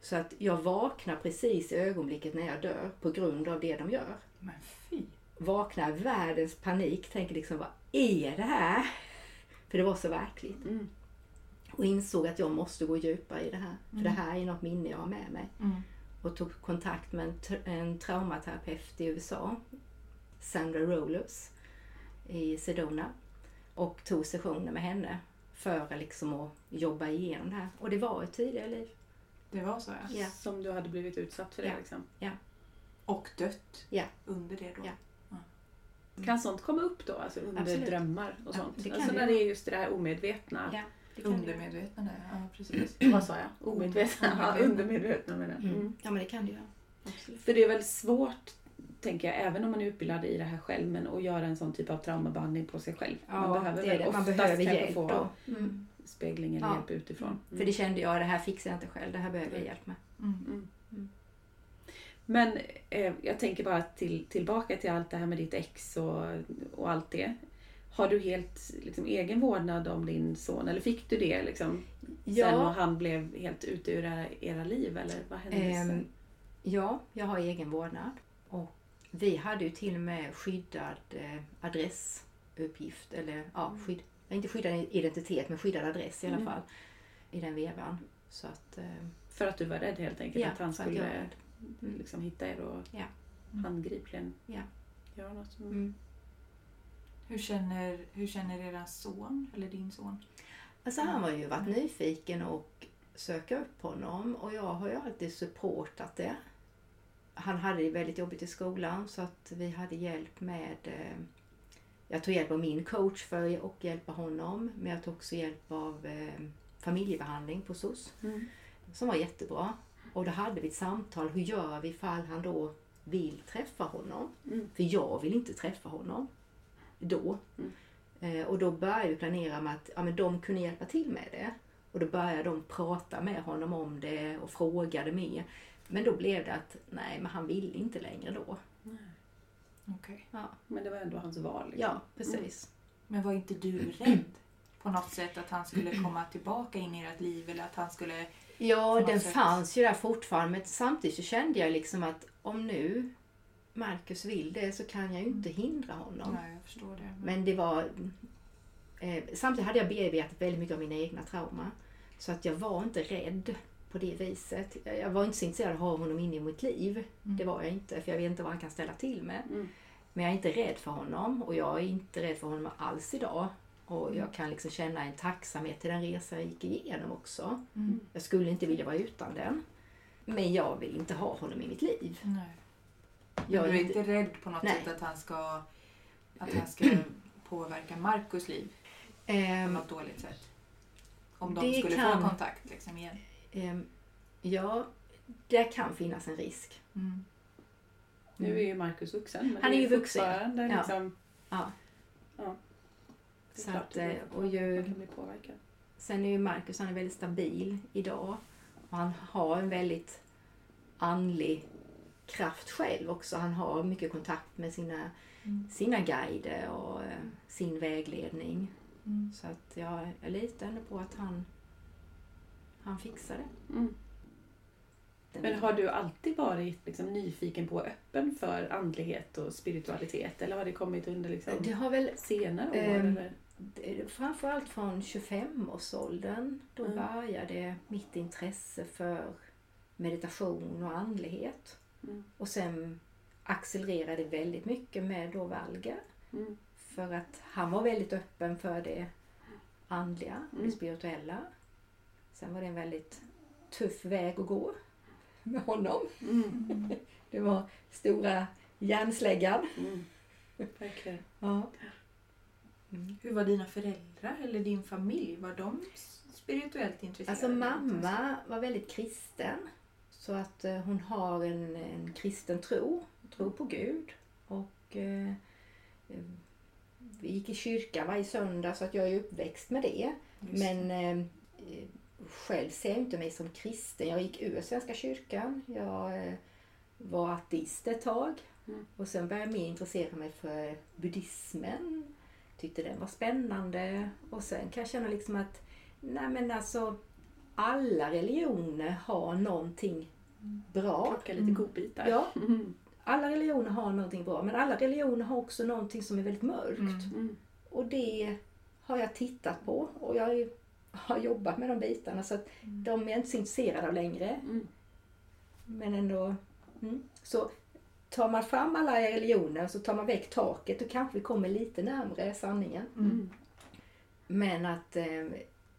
Så att jag vaknar precis i ögonblicket när jag dör på grund av det de gör. Men fy. Vaknar världens panik, tänker liksom vad är det här? För det var så verkligt. Mm. Och insåg att jag måste gå djupare i det här. För Mm. det här är något minne jag har med mig. Mm. Och tog kontakt med en, tra- en traumaterapeut i USA, Sandra Rollers i Sedona. Och tog sessioner med henne för liksom att jobba igenom det här. Och det var ett tidigare liv. Det var så ja. Ja. Som du hade blivit utsatt för det. Ja. Liksom. Och dött Ja. under det då. Ja. Kan sånt komma upp då? Alltså under Absolut. drömmar och Ja, sånt? det kan alltså det när det är just det där omedvetna. Det det. Undermedvetna där, ja precis. *clears throat* Vad sa jag? Omedvetna? Ja, undermedvetna menar jag. Mm. Mm. Ja, men det kan det göra. Absolut. För det är väl svårt, tänker jag, även om man är utbildad i det här själv, men att göra en sån typ av traumabehandling på sig själv. Ja, det är väl det. Man oftast behöver hjälp få då. Mm. spegling eller Ja. hjälp utifrån. För det kände jag, det här fixar jag inte själv. Det här behöver jag hjälp med. Mm. Men eh, jag tänker bara till, tillbaka till allt det här med ditt ex och, och allt det. Har du helt liksom, egen vårdnad om din son? Eller fick du det liksom, sen och han blev helt ute ur era, era liv? Eller vad hände Ehm, ja, jag har egen vårdnad. Och vi hade ju till och med skyddad eh, adressuppgift. Eller ja, skydd, inte skyddad identitet men skyddad adress i alla Mm. fall. I den vevan. Så att, eh, För att du var rädd helt enkelt ja, att han för att jag skulle. Mm. liksom, hitta er och Ja. handgripligen Ja. göra något. Mm. Mm. Hur, känner, hur känner era son, eller din son? Alltså han har ju varit nyfiken och söka upp honom och jag har ju alltid supportat det. Han hade det väldigt jobbigt i skolan så att vi hade hjälp med eh, jag tog hjälp av min coach för att hjälpa honom men jag tog också hjälp av eh, familjebehandling på SOS Mm. som var jättebra. Och då hade vi ett samtal, hur gör vi ifall han då vill träffa honom? Mm. För jag vill inte träffa honom då. Mm. Eh, och då började vi planera med att ja, men de kunde hjälpa till med det. Och då började de prata med honom om det och frågade mer. Men då blev det att nej, men han ville inte längre då. Okej. Ja, Men det var ändå hans val. Liksom. ja precis. Men var inte du rädd på något sätt att han skulle komma tillbaka in i ert liv eller att han skulle... Ja, den sätt. fanns ju där fortfarande men samtidigt så kände jag liksom att om nu Marcus vill det så kan jag ju inte hindra honom. Nej, jag förstår det. Men det var... Eh, samtidigt hade jag bearbetat väldigt mycket av mina egna trauma. Så att jag var inte rädd på det viset. Jag var inte så intresserad av att ha honom inne i mitt liv. Det var jag inte, för jag vet inte vad han kan ställa till med. Mm. Men jag är inte rädd för honom och jag är inte rädd för honom alls idag. Och jag kan liksom känna en tacksamhet till den resa jag gick igenom också. Mm. Jag skulle inte vilja vara utan den. Men jag vill inte ha honom i mitt liv. Nej. Jag du är inte, rädd på något Nej. sätt att han ska, att han ska *clears throat* påverka Markus liv på Ehm, något dåligt sätt? Om de Det skulle kan- få kontakt liksom igen. ehm, ja, det kan finnas en risk. Mm. Nu är ju Markus vuxen. Men Han är ju vuxen, ja. Liksom, Ja. ja. Det är Så klart att, eh, och ju- man kan bli påverkad. Sen är ju han är väldigt stabil idag. Och han har en väldigt andlig kraft själv också. Han har mycket kontakt med sina, Mm. sina guider och eh, sin vägledning. Mm. Så att jag, jag litar ändå på att han, han fixar det. Mm. Men har du alltid varit liksom, nyfiken på och öppen för andlighet och spiritualitet? Eller har det kommit under liksom, det har väl senare år? Ehm, eller? framförallt från 25-årsåldern. Då Mm. började mitt intresse för meditation och andlighet. Mm. Och sen accelererade väldigt mycket med då Valga. Mm. För att han var väldigt öppen för det andliga, Mm. det spirituella. Sen var det en väldigt tuff väg att gå med honom. Mm. *laughs* Det var stora järnsläggan. Mm. Verkligen. Ja. Mm. Hur var dina föräldrar eller din familj? Var de spirituellt intresserade? Alltså mamma var väldigt kristen. Så att eh, hon har en, en kristen tro, tro på Gud. Och eh, eh, vi gick i kyrkan varje söndag så att jag är uppväxt med det. Just Men eh, eh, själv ser jag inte mig som kristen. Jag gick ur Svenska kyrkan. Jag eh, var ateist ett tag. Mm. Och sen började jag mer intressera mig för buddhismen. Tyckte den var spännande. Och sen kan jag känna liksom att nej men alltså alla religioner har någonting bra. Plocka lite Mm. godbitar. Ja, *laughs* alla religioner har någonting bra. Men alla religioner har också någonting som är väldigt mörkt. Mm. Mm. Och det har jag tittat på och jag har jobbat med de bitarna så att de är jag inte så intresserad av längre. Men ändå. Så tar man fram alla religioner så tar man väck taket och kanske vi kommer lite närmare sanningen. Mm. Men att eh,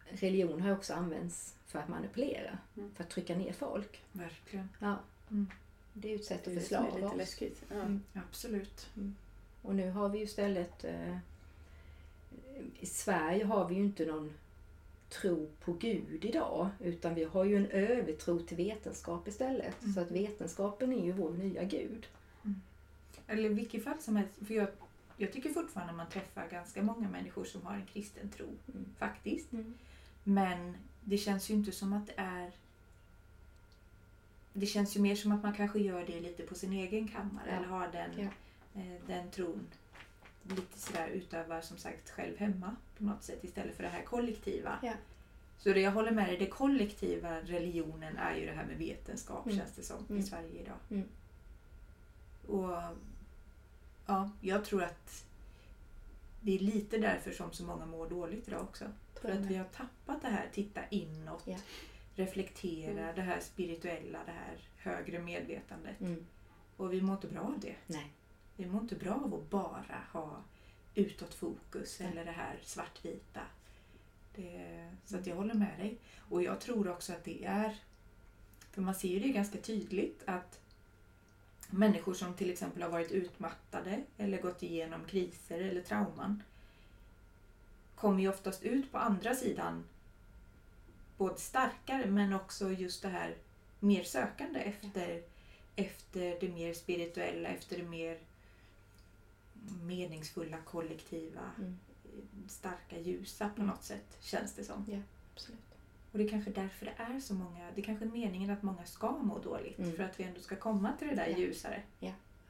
religion har också använts för att manipulera. Mm. För att trycka ner folk. Verkligen. Ja. Mm. Det är ett sätt Det att är det som är förslava lite oss. läskigt. Ja. Mm. Absolut. Och nu har vi ju istället... Eh, I Sverige har vi ju inte någon tro på Gud idag. Utan vi har ju en övertro till vetenskap istället. Mm. Så att vetenskapen är ju vår nya Gud. Eller i vilket fall som helst. För jag, jag tycker fortfarande man träffar ganska många människor som har en kristen tro. Mm. Faktiskt. Mm. Men det känns ju inte som att det är... Det känns ju mer som att man kanske gör det lite på sin egen kammare. Ja. Eller har den, Ja. eh, den tron lite sådär utövar som sagt själv hemma på något sätt istället för det här kollektiva. Ja. Så det jag håller med dig, det kollektiva religionen är ju det här med vetenskap Mm. känns det som i Mm. Sverige idag. Mm. Och ja, jag tror att det är lite därför som så många mår dåligt idag också. För att vi har tappat det här titta inåt, Ja. reflektera, Mm. det här spirituella, det här högre medvetandet. Mm. Och vi mår inte bra av det. Nej. Vi mår inte bra av att bara ha utåtfokus Nej. eller det här svartvita. Det, så att jag håller med dig. Och jag tror också att det är, för man ser ju det ganska tydligt att människor som till exempel har varit utmattade eller gått igenom kriser eller trauman kommer ju oftast ut på andra sidan både starkare men också just det här mer sökande efter, efter det mer spirituella, efter det mer meningsfulla, kollektiva, Mm. starka, ljusa på något sätt, känns det som. Absolut. Och det är kanske därför det är så många, det är kanske meningen att många ska må dåligt Mm. för att vi ändå ska komma till det där Ja. ljusare.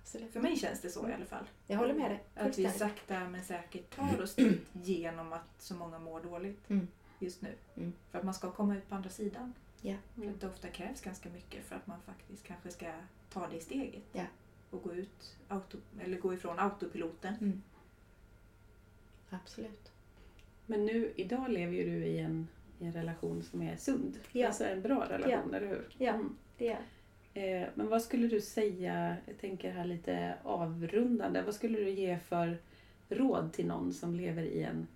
Absolut. För mig känns det så i alla fall. Jag håller med dig. Att vi sakta men säkert tar oss dit genom att så många mår dåligt Mm. just nu. Mm. För att man ska komma ut på andra sidan. Ja. För att det ofta krävs ganska mycket för att man faktiskt kanske ska ta det steget. Ja. Och gå ut, auto, eller gå ifrån autopiloten. Mm. Absolut. Men nu, idag lever ju du i en, i en relation som är sund. Ja. Alltså en bra relation, eller hur? Ja. Mm. Det är men vad skulle du säga, jag tänker här lite avrundande, vad skulle du ge för råd till någon som lever i en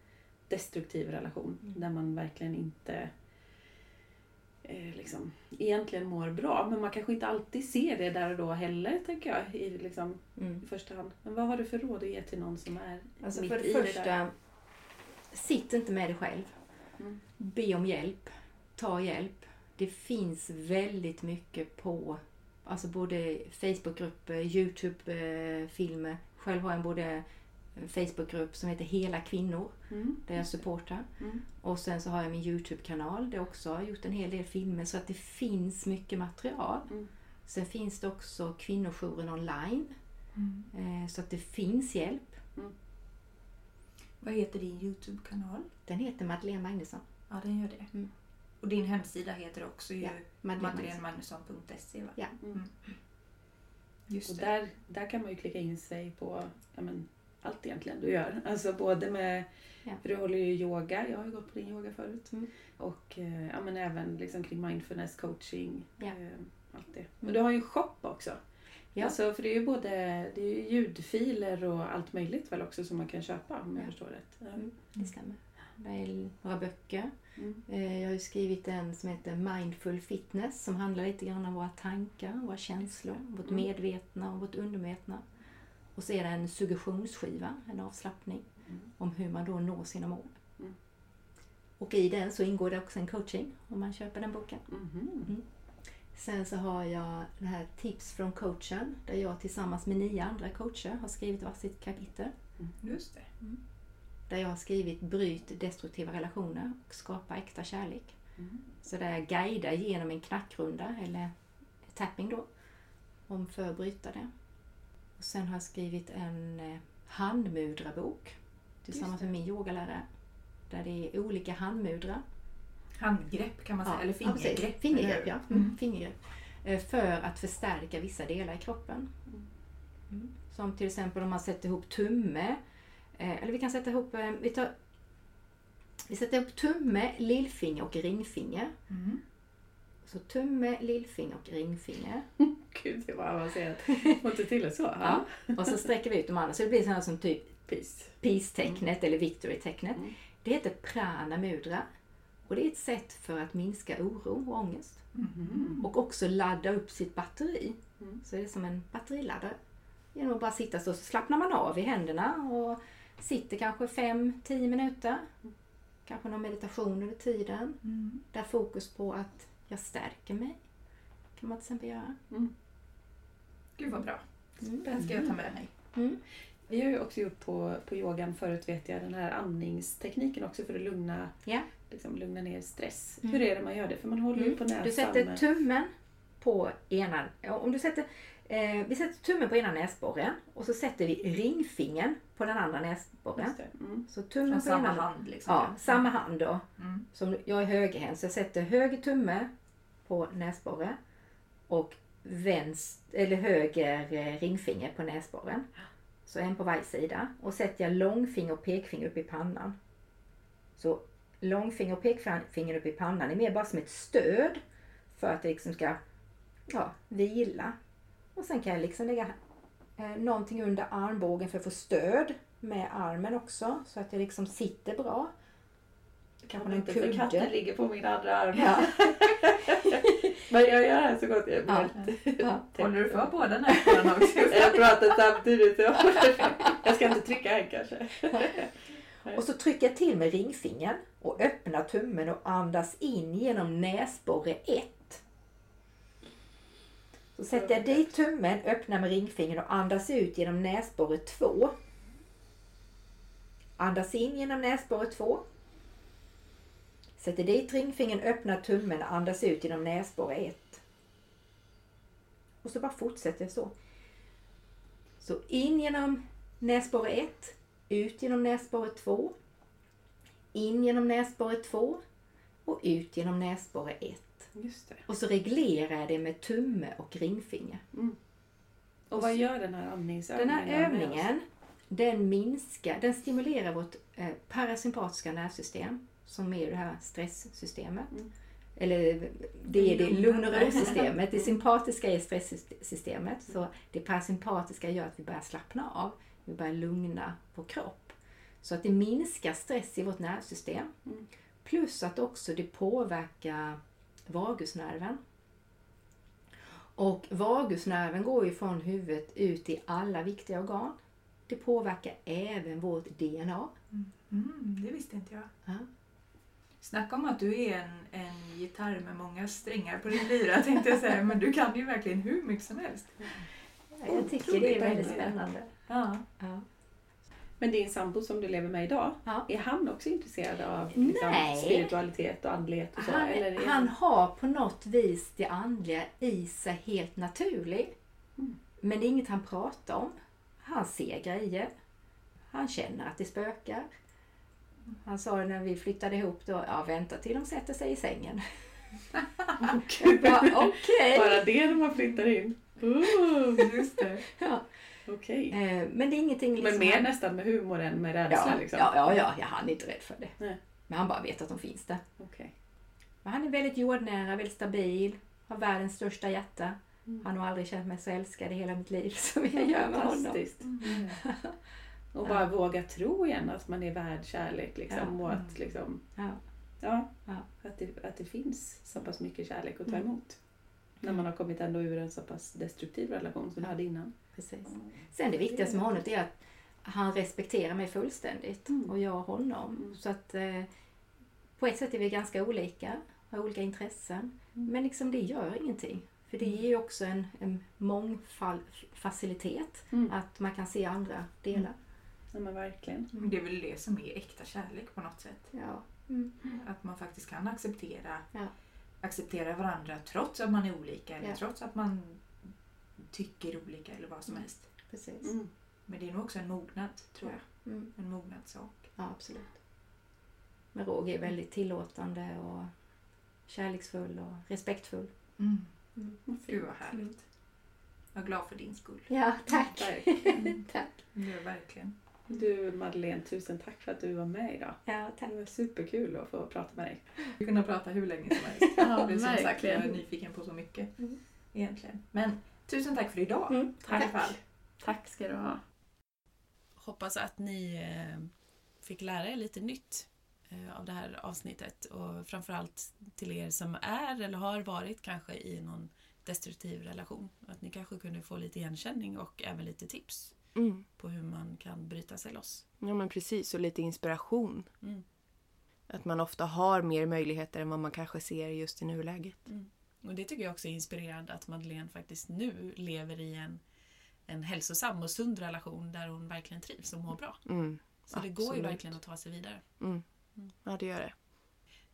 destruktiv relation Mm. där man verkligen inte eh, liksom, egentligen mår bra men man kanske inte alltid ser det där och då heller tänker jag i, liksom, mm. i första hand. Men vad har du för råd att ge till någon som är Alltså mitt för det i det där? första, sitt inte med dig själv. Mm. Be om hjälp. Ta hjälp. Det finns väldigt mycket på alltså både Facebookgrupper, Youtube-filmer. Själv har jag både Facebookgrupp som heter Hela kvinnor Mm. där jag supportar. Mm. Och sen så har jag min Youtube-kanal där jag också har gjort en hel del filmer så att det finns mycket material. Mm. Sen finns det också kvinnojouren online Mm. eh, så att det finns hjälp. Vad heter din Youtube-kanal? Den heter Madeleine Magnusson. Ja, den gör det. Mm. Och din hemsida heter också ju Ja, Madeleine Magnusson. madeleinemagnusson.se va? Ja. Mm. Just Och det. där, där kan man ju klicka in sig på ja, men, allt egentligen du gör. Alltså både med, Ja. för du håller ju yoga, jag har ju gått på din yoga förut. Mm. Och eh, ja, men även liksom kring mindfulness, coaching, Ja. eh, allt det. Men du har ju en shop också. Ja. Alltså, för det är ju både det är ju ljudfiler och allt möjligt väl också som man kan köpa om jag Ja. förstår rätt. Mm, det stämmer. Det är några böcker. Mm. Eh, Jag har ju skrivit en som heter Mindful Fitness som handlar lite grann om våra tankar, våra känslor, vårt Mm. medvetna och vårt undermedvetna. Och så är det en suggestionsskiva, en avslappning, Mm. om hur man då når sina mål. Mm. Och i den så ingår det också en coaching om man köper den boken. Mhm. Sen så har jag det här Tips från coachen där jag tillsammans med nio andra coacher har skrivit varsitt kapitel. Just det. Där jag har skrivit Bryt destruktiva relationer och skapa äkta kärlek. Mm. Så där jag guidar genom en knackrunda, eller tapping då, om för att bryta det. Och sen har jag skrivit en eh, handmudrabok tillsammans med min yogalärare. Där det är olika handmudrar. Handgrepp kan man säga, eller ja, precis. fingergrepp. Fingergrepp, eller ja. hur? Mm. Fingergrepp. Eh, För att förstärka vissa delar i kroppen. Mm. Som till exempel om man sätter ihop tumme. Eh, Eller vi kan sätta ihop... eh, Vi, tar, vi sätter ihop tumme, lillfinger och ringfinger. Mm. Så tumme, lillfinger och ringfinger. *laughs* Gud, det var avancerat. Får inte till det så? Ja. Och så sträcker vi ut de andra så det blir så här som typ Peace. peace-tecknet eller victory-tecknet. Mm. Det heter prana mudra. Och det är ett sätt för att minska oro och ångest. Mhm. Och också ladda upp sitt batteri. Mm. Så är det som en batteriladdare. Genom att bara sitta så, så slappnar man av i händerna och sitter kanske 5-10 minuter. Kanske någon meditation under tiden. Mm. Där fokus på att jag stärker mig. Kan man till exempel göra. Gud vad bra. Mm. Den ska jag ta med mig. Mm. Vi har ju också gjort på, på yogan förut vet jag den här andningstekniken också för att lugna, Ja. liksom, lugna ner stress. Mm. Hur är det man gör det? För man håller ju på näsan. Du sätter tummen på ena... Om du sätter, eh, vi sätter tummen på ena näsborren och så sätter vi ringfingern på den andra näsborren. Mm. Så tummen Från på samma ena... hand liksom. Ja, samma hand då. Mm. Som jag är högerhänt så jag sätter höger tumme på näsborren och vänster, eller höger eh, ringfinger på näsborren. Så en på varje sida. Och sätter jag långfinger och pekfinger upp i pannan. Så långfinger och pekfinger upp i pannan är mer bara som ett stöd för att det liksom ska ja, vila. Och sen kan jag liksom lägga eh, någonting under armbågen för att få stöd med armen också så att jag liksom sitter bra. Kanske någon inte för katten kudde. ligger på min andra arm. Ja. *laughs* Men jag gör det här så gott jag Ja. Ja. Håller du för båda näsborrarna också? *laughs* Jag pratar samtidigt. Jag ska inte trycka en kanske. *laughs* Och så trycker jag till med ringfingern och öppnar tummen och andas in genom näsborre 1. Så sätter jag dit tummen, öppnar med ringfingern och andas ut genom näsborre 2. Andas in genom näsborre 2. Sätter dit ringfingern, öppnar tummen, och andas ut genom näsborre 1. Och så bara fortsätter jag så. Så in genom näsborre 1, ut genom näsborre 2, in genom näsborre 2 och ut genom näsborre 1. Just det. Och så reglerar jag det med tumme och ringfinger. Och vad gör den här andningsövningen? Den här övningen, den minskar, den stimulerar vårt eh, parasympatiska nervsystem som är det här stresssystemet. Mm. Eller det är det lugn och ro-systemet. Det sympatiska är stresssystemet. Så det parasympatiska gör att vi börjar slappna av. Vi börjar lugna vår kropp. Så att det minskar stress i vårt nervsystem. Mm. Plus att också det påverkar vagusnerven. Och vagusnerven går ju från huvudet ut i alla viktiga organ. Det påverkar även vårt DNA. Mm, det visste inte jag. Ja. Snacka om att du är en, en gitarr med många strängar på din lyra tänkte jag säga. Men du kan ju verkligen hur mycket som helst. Jag tycker det är väldigt spännande. Ja. Ja. Men din sambo som du lever med idag, Ja. är han också intresserad av liksom, spiritualitet och andlighet och så? Han, eller han har på något vis det andliga i sig helt naturligt. Mm. Men det är inget han pratar om. Han ser grejer. Han känner att det spökar. Han sa när vi flyttade ihop då, ja vänta till de sätter sig i sängen. *laughs* Okej. Jag bara, Okej. Bara det när man flyttar in? *laughs* Uh, Just det. Ja. Okej. Eh, Men det är ingenting liksom... Men mer han- nästan med humor än med rädsla ja, liksom? ja, ja, ja, ja, han är inte rädd för det. Nej. Men han bara vet att de finns där. Okej. Men han är väldigt jordnära, väldigt stabil, har världens största hjärta. Mm. Han har aldrig känt mig så älskad i hela mitt liv *laughs* som jag gör med honom. Mm. Och bara våga tro igen att man är värd kärlek liksom, Ja. och att liksom, Ja. ja, Ja. Att, det, att det finns så pass mycket kärlek att ta Mm. emot. När man har kommit ändå ur en så pass destruktiv relation som du hade innan. Precis. Sen det viktigaste med honom är att han respekterar mig fullständigt Mm. och jag honom. Mm. Så att eh, på ett sätt är vi ganska olika, har olika intressen. Mm. Men liksom det gör ingenting. För det ger ju också en, en mångfacilitet. Mm. Att man kan se andra delar. Ja men verkligen. Det är väl det som är äkta kärlek på något sätt. Ja. Att man faktiskt kan acceptera, Ja. Acceptera varandra trots att man är olika eller Ja. trots att man tycker olika eller vad som Mm. helst. Precis. Mm. Men det är nog också en mognad, tror jag. Mm. En mognadssak. Ja, absolut. Men Roger är väldigt tillåtande och kärleksfull och respektfull. Mm. Mm. Gud vad härligt. Jag är glad för din skull. Ja, tack. Verkligen. *laughs* tack. Det är jag verkligen. Du Madeleine, tusen tack för att du var med idag. Ja, tack. Det var superkul att få prata med dig. *laughs* Vi kunna prata hur länge som helst. Ja, det är som sagt, jag är nyfiken på så mycket. Mm. Egentligen. Men tusen tack för idag. Mm, I alla tack. fall. Tack ska du ha. Hoppas att ni eh, fick lära er lite nytt eh, av det här avsnittet och framförallt till er som är eller har varit kanske i någon destruktiv relation. Att ni kanske kunde få lite igenkänning och även lite tips Mm. på hur man kan bryta sig loss. Ja men precis, och lite inspiration. Mm. Att man ofta har mer möjligheter än vad man kanske ser just i nuläget. Och det tycker jag också är inspirerande att Madeleine faktiskt nu lever i en, en hälsosam och sund relation där hon verkligen trivs och mår bra. Mm. Så det går ju verkligen att ta sig vidare. Mm. Ja, det gör det.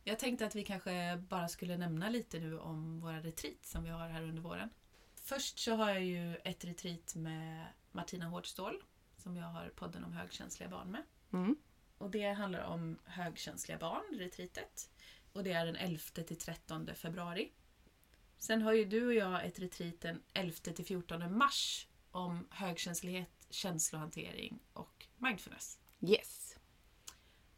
Jag tänkte att vi kanske bara skulle nämna lite nu om våra retreat som vi har här under våren. Först så har jag ju ett retreat med Martina Hårdstål som jag har podden om högkänsliga barn med. Mm. Och det handlar om högkänsliga barn, retreatet. Och det är den 11 till 13 februari. Sen har ju du och jag ett retreat den 11 till 14 mars om högkänslighet, känslohantering och mindfulness. Yes.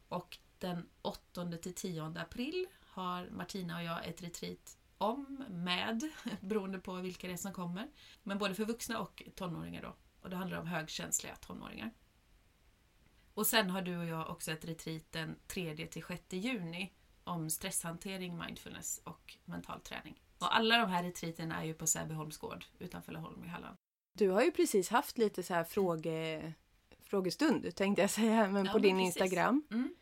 Och den 8 till 10 april har Martina och jag ett retreat om, med, *laughs* beroende på vilka det är som kommer. Men både för vuxna och tonåringar då. Och det handlar om högkänsliga tonåringar. Och sen har du och jag också ett retreat den 3 till 6 juni om stresshantering, mindfulness och mental träning. Och alla de här retreaten är ju på Säbyholms gård utanför Laholm i Halland. Du har ju precis haft lite så här fråge, frågestund tänkte jag säga, men Ja, på men din precis. Instagram. Mm.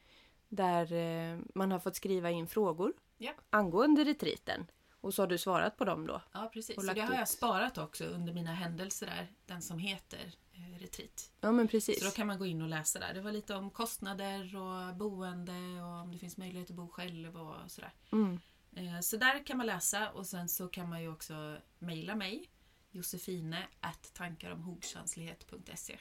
Där eh, man har fått skriva in frågor Ja. angående retriten. Och så har du svarat på dem då. Ja, precis. Och Så det har jag sparat också under mina händelser där. Den som heter eh, retreat. Ja, men precis. Så då kan man gå in och läsa där. Det var lite om kostnader och boende och om det finns möjlighet att bo själv och sådär. Mm. Eh, Så där kan man läsa och sen så kan man ju också mejla mig josefine tankaromhogkänslighet.se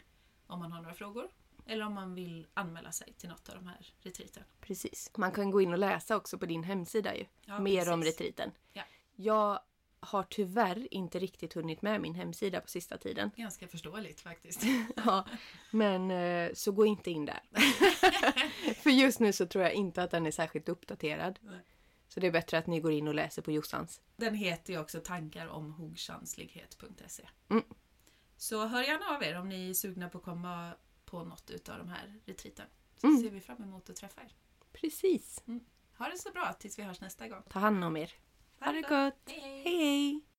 om man har några frågor eller om man vill anmäla sig till något av de här retreaten. Precis. Man kan gå in och läsa också på din hemsida ju. Ja, mer om precis. retriten. Ja. Jag har tyvärr inte riktigt hunnit med min hemsida på sista tiden. *laughs* Ganska förståeligt faktiskt. *laughs* Ja, men eh, så gå inte in där. *laughs* För just nu så tror jag inte att den är särskilt uppdaterad. Nej. Så det är bättre att ni går in och läser på Jossans. Den heter ju också tankar om hogkänslighet.se. Mm. Så hör gärna av er om ni är sugna på att komma på något utav de här retriten. Så Mm. ser vi fram emot att träffa er. Precis. Ha det så bra tills vi hörs nästa gång. Ta hand om er. Ha det gott. Hej hej! Hej!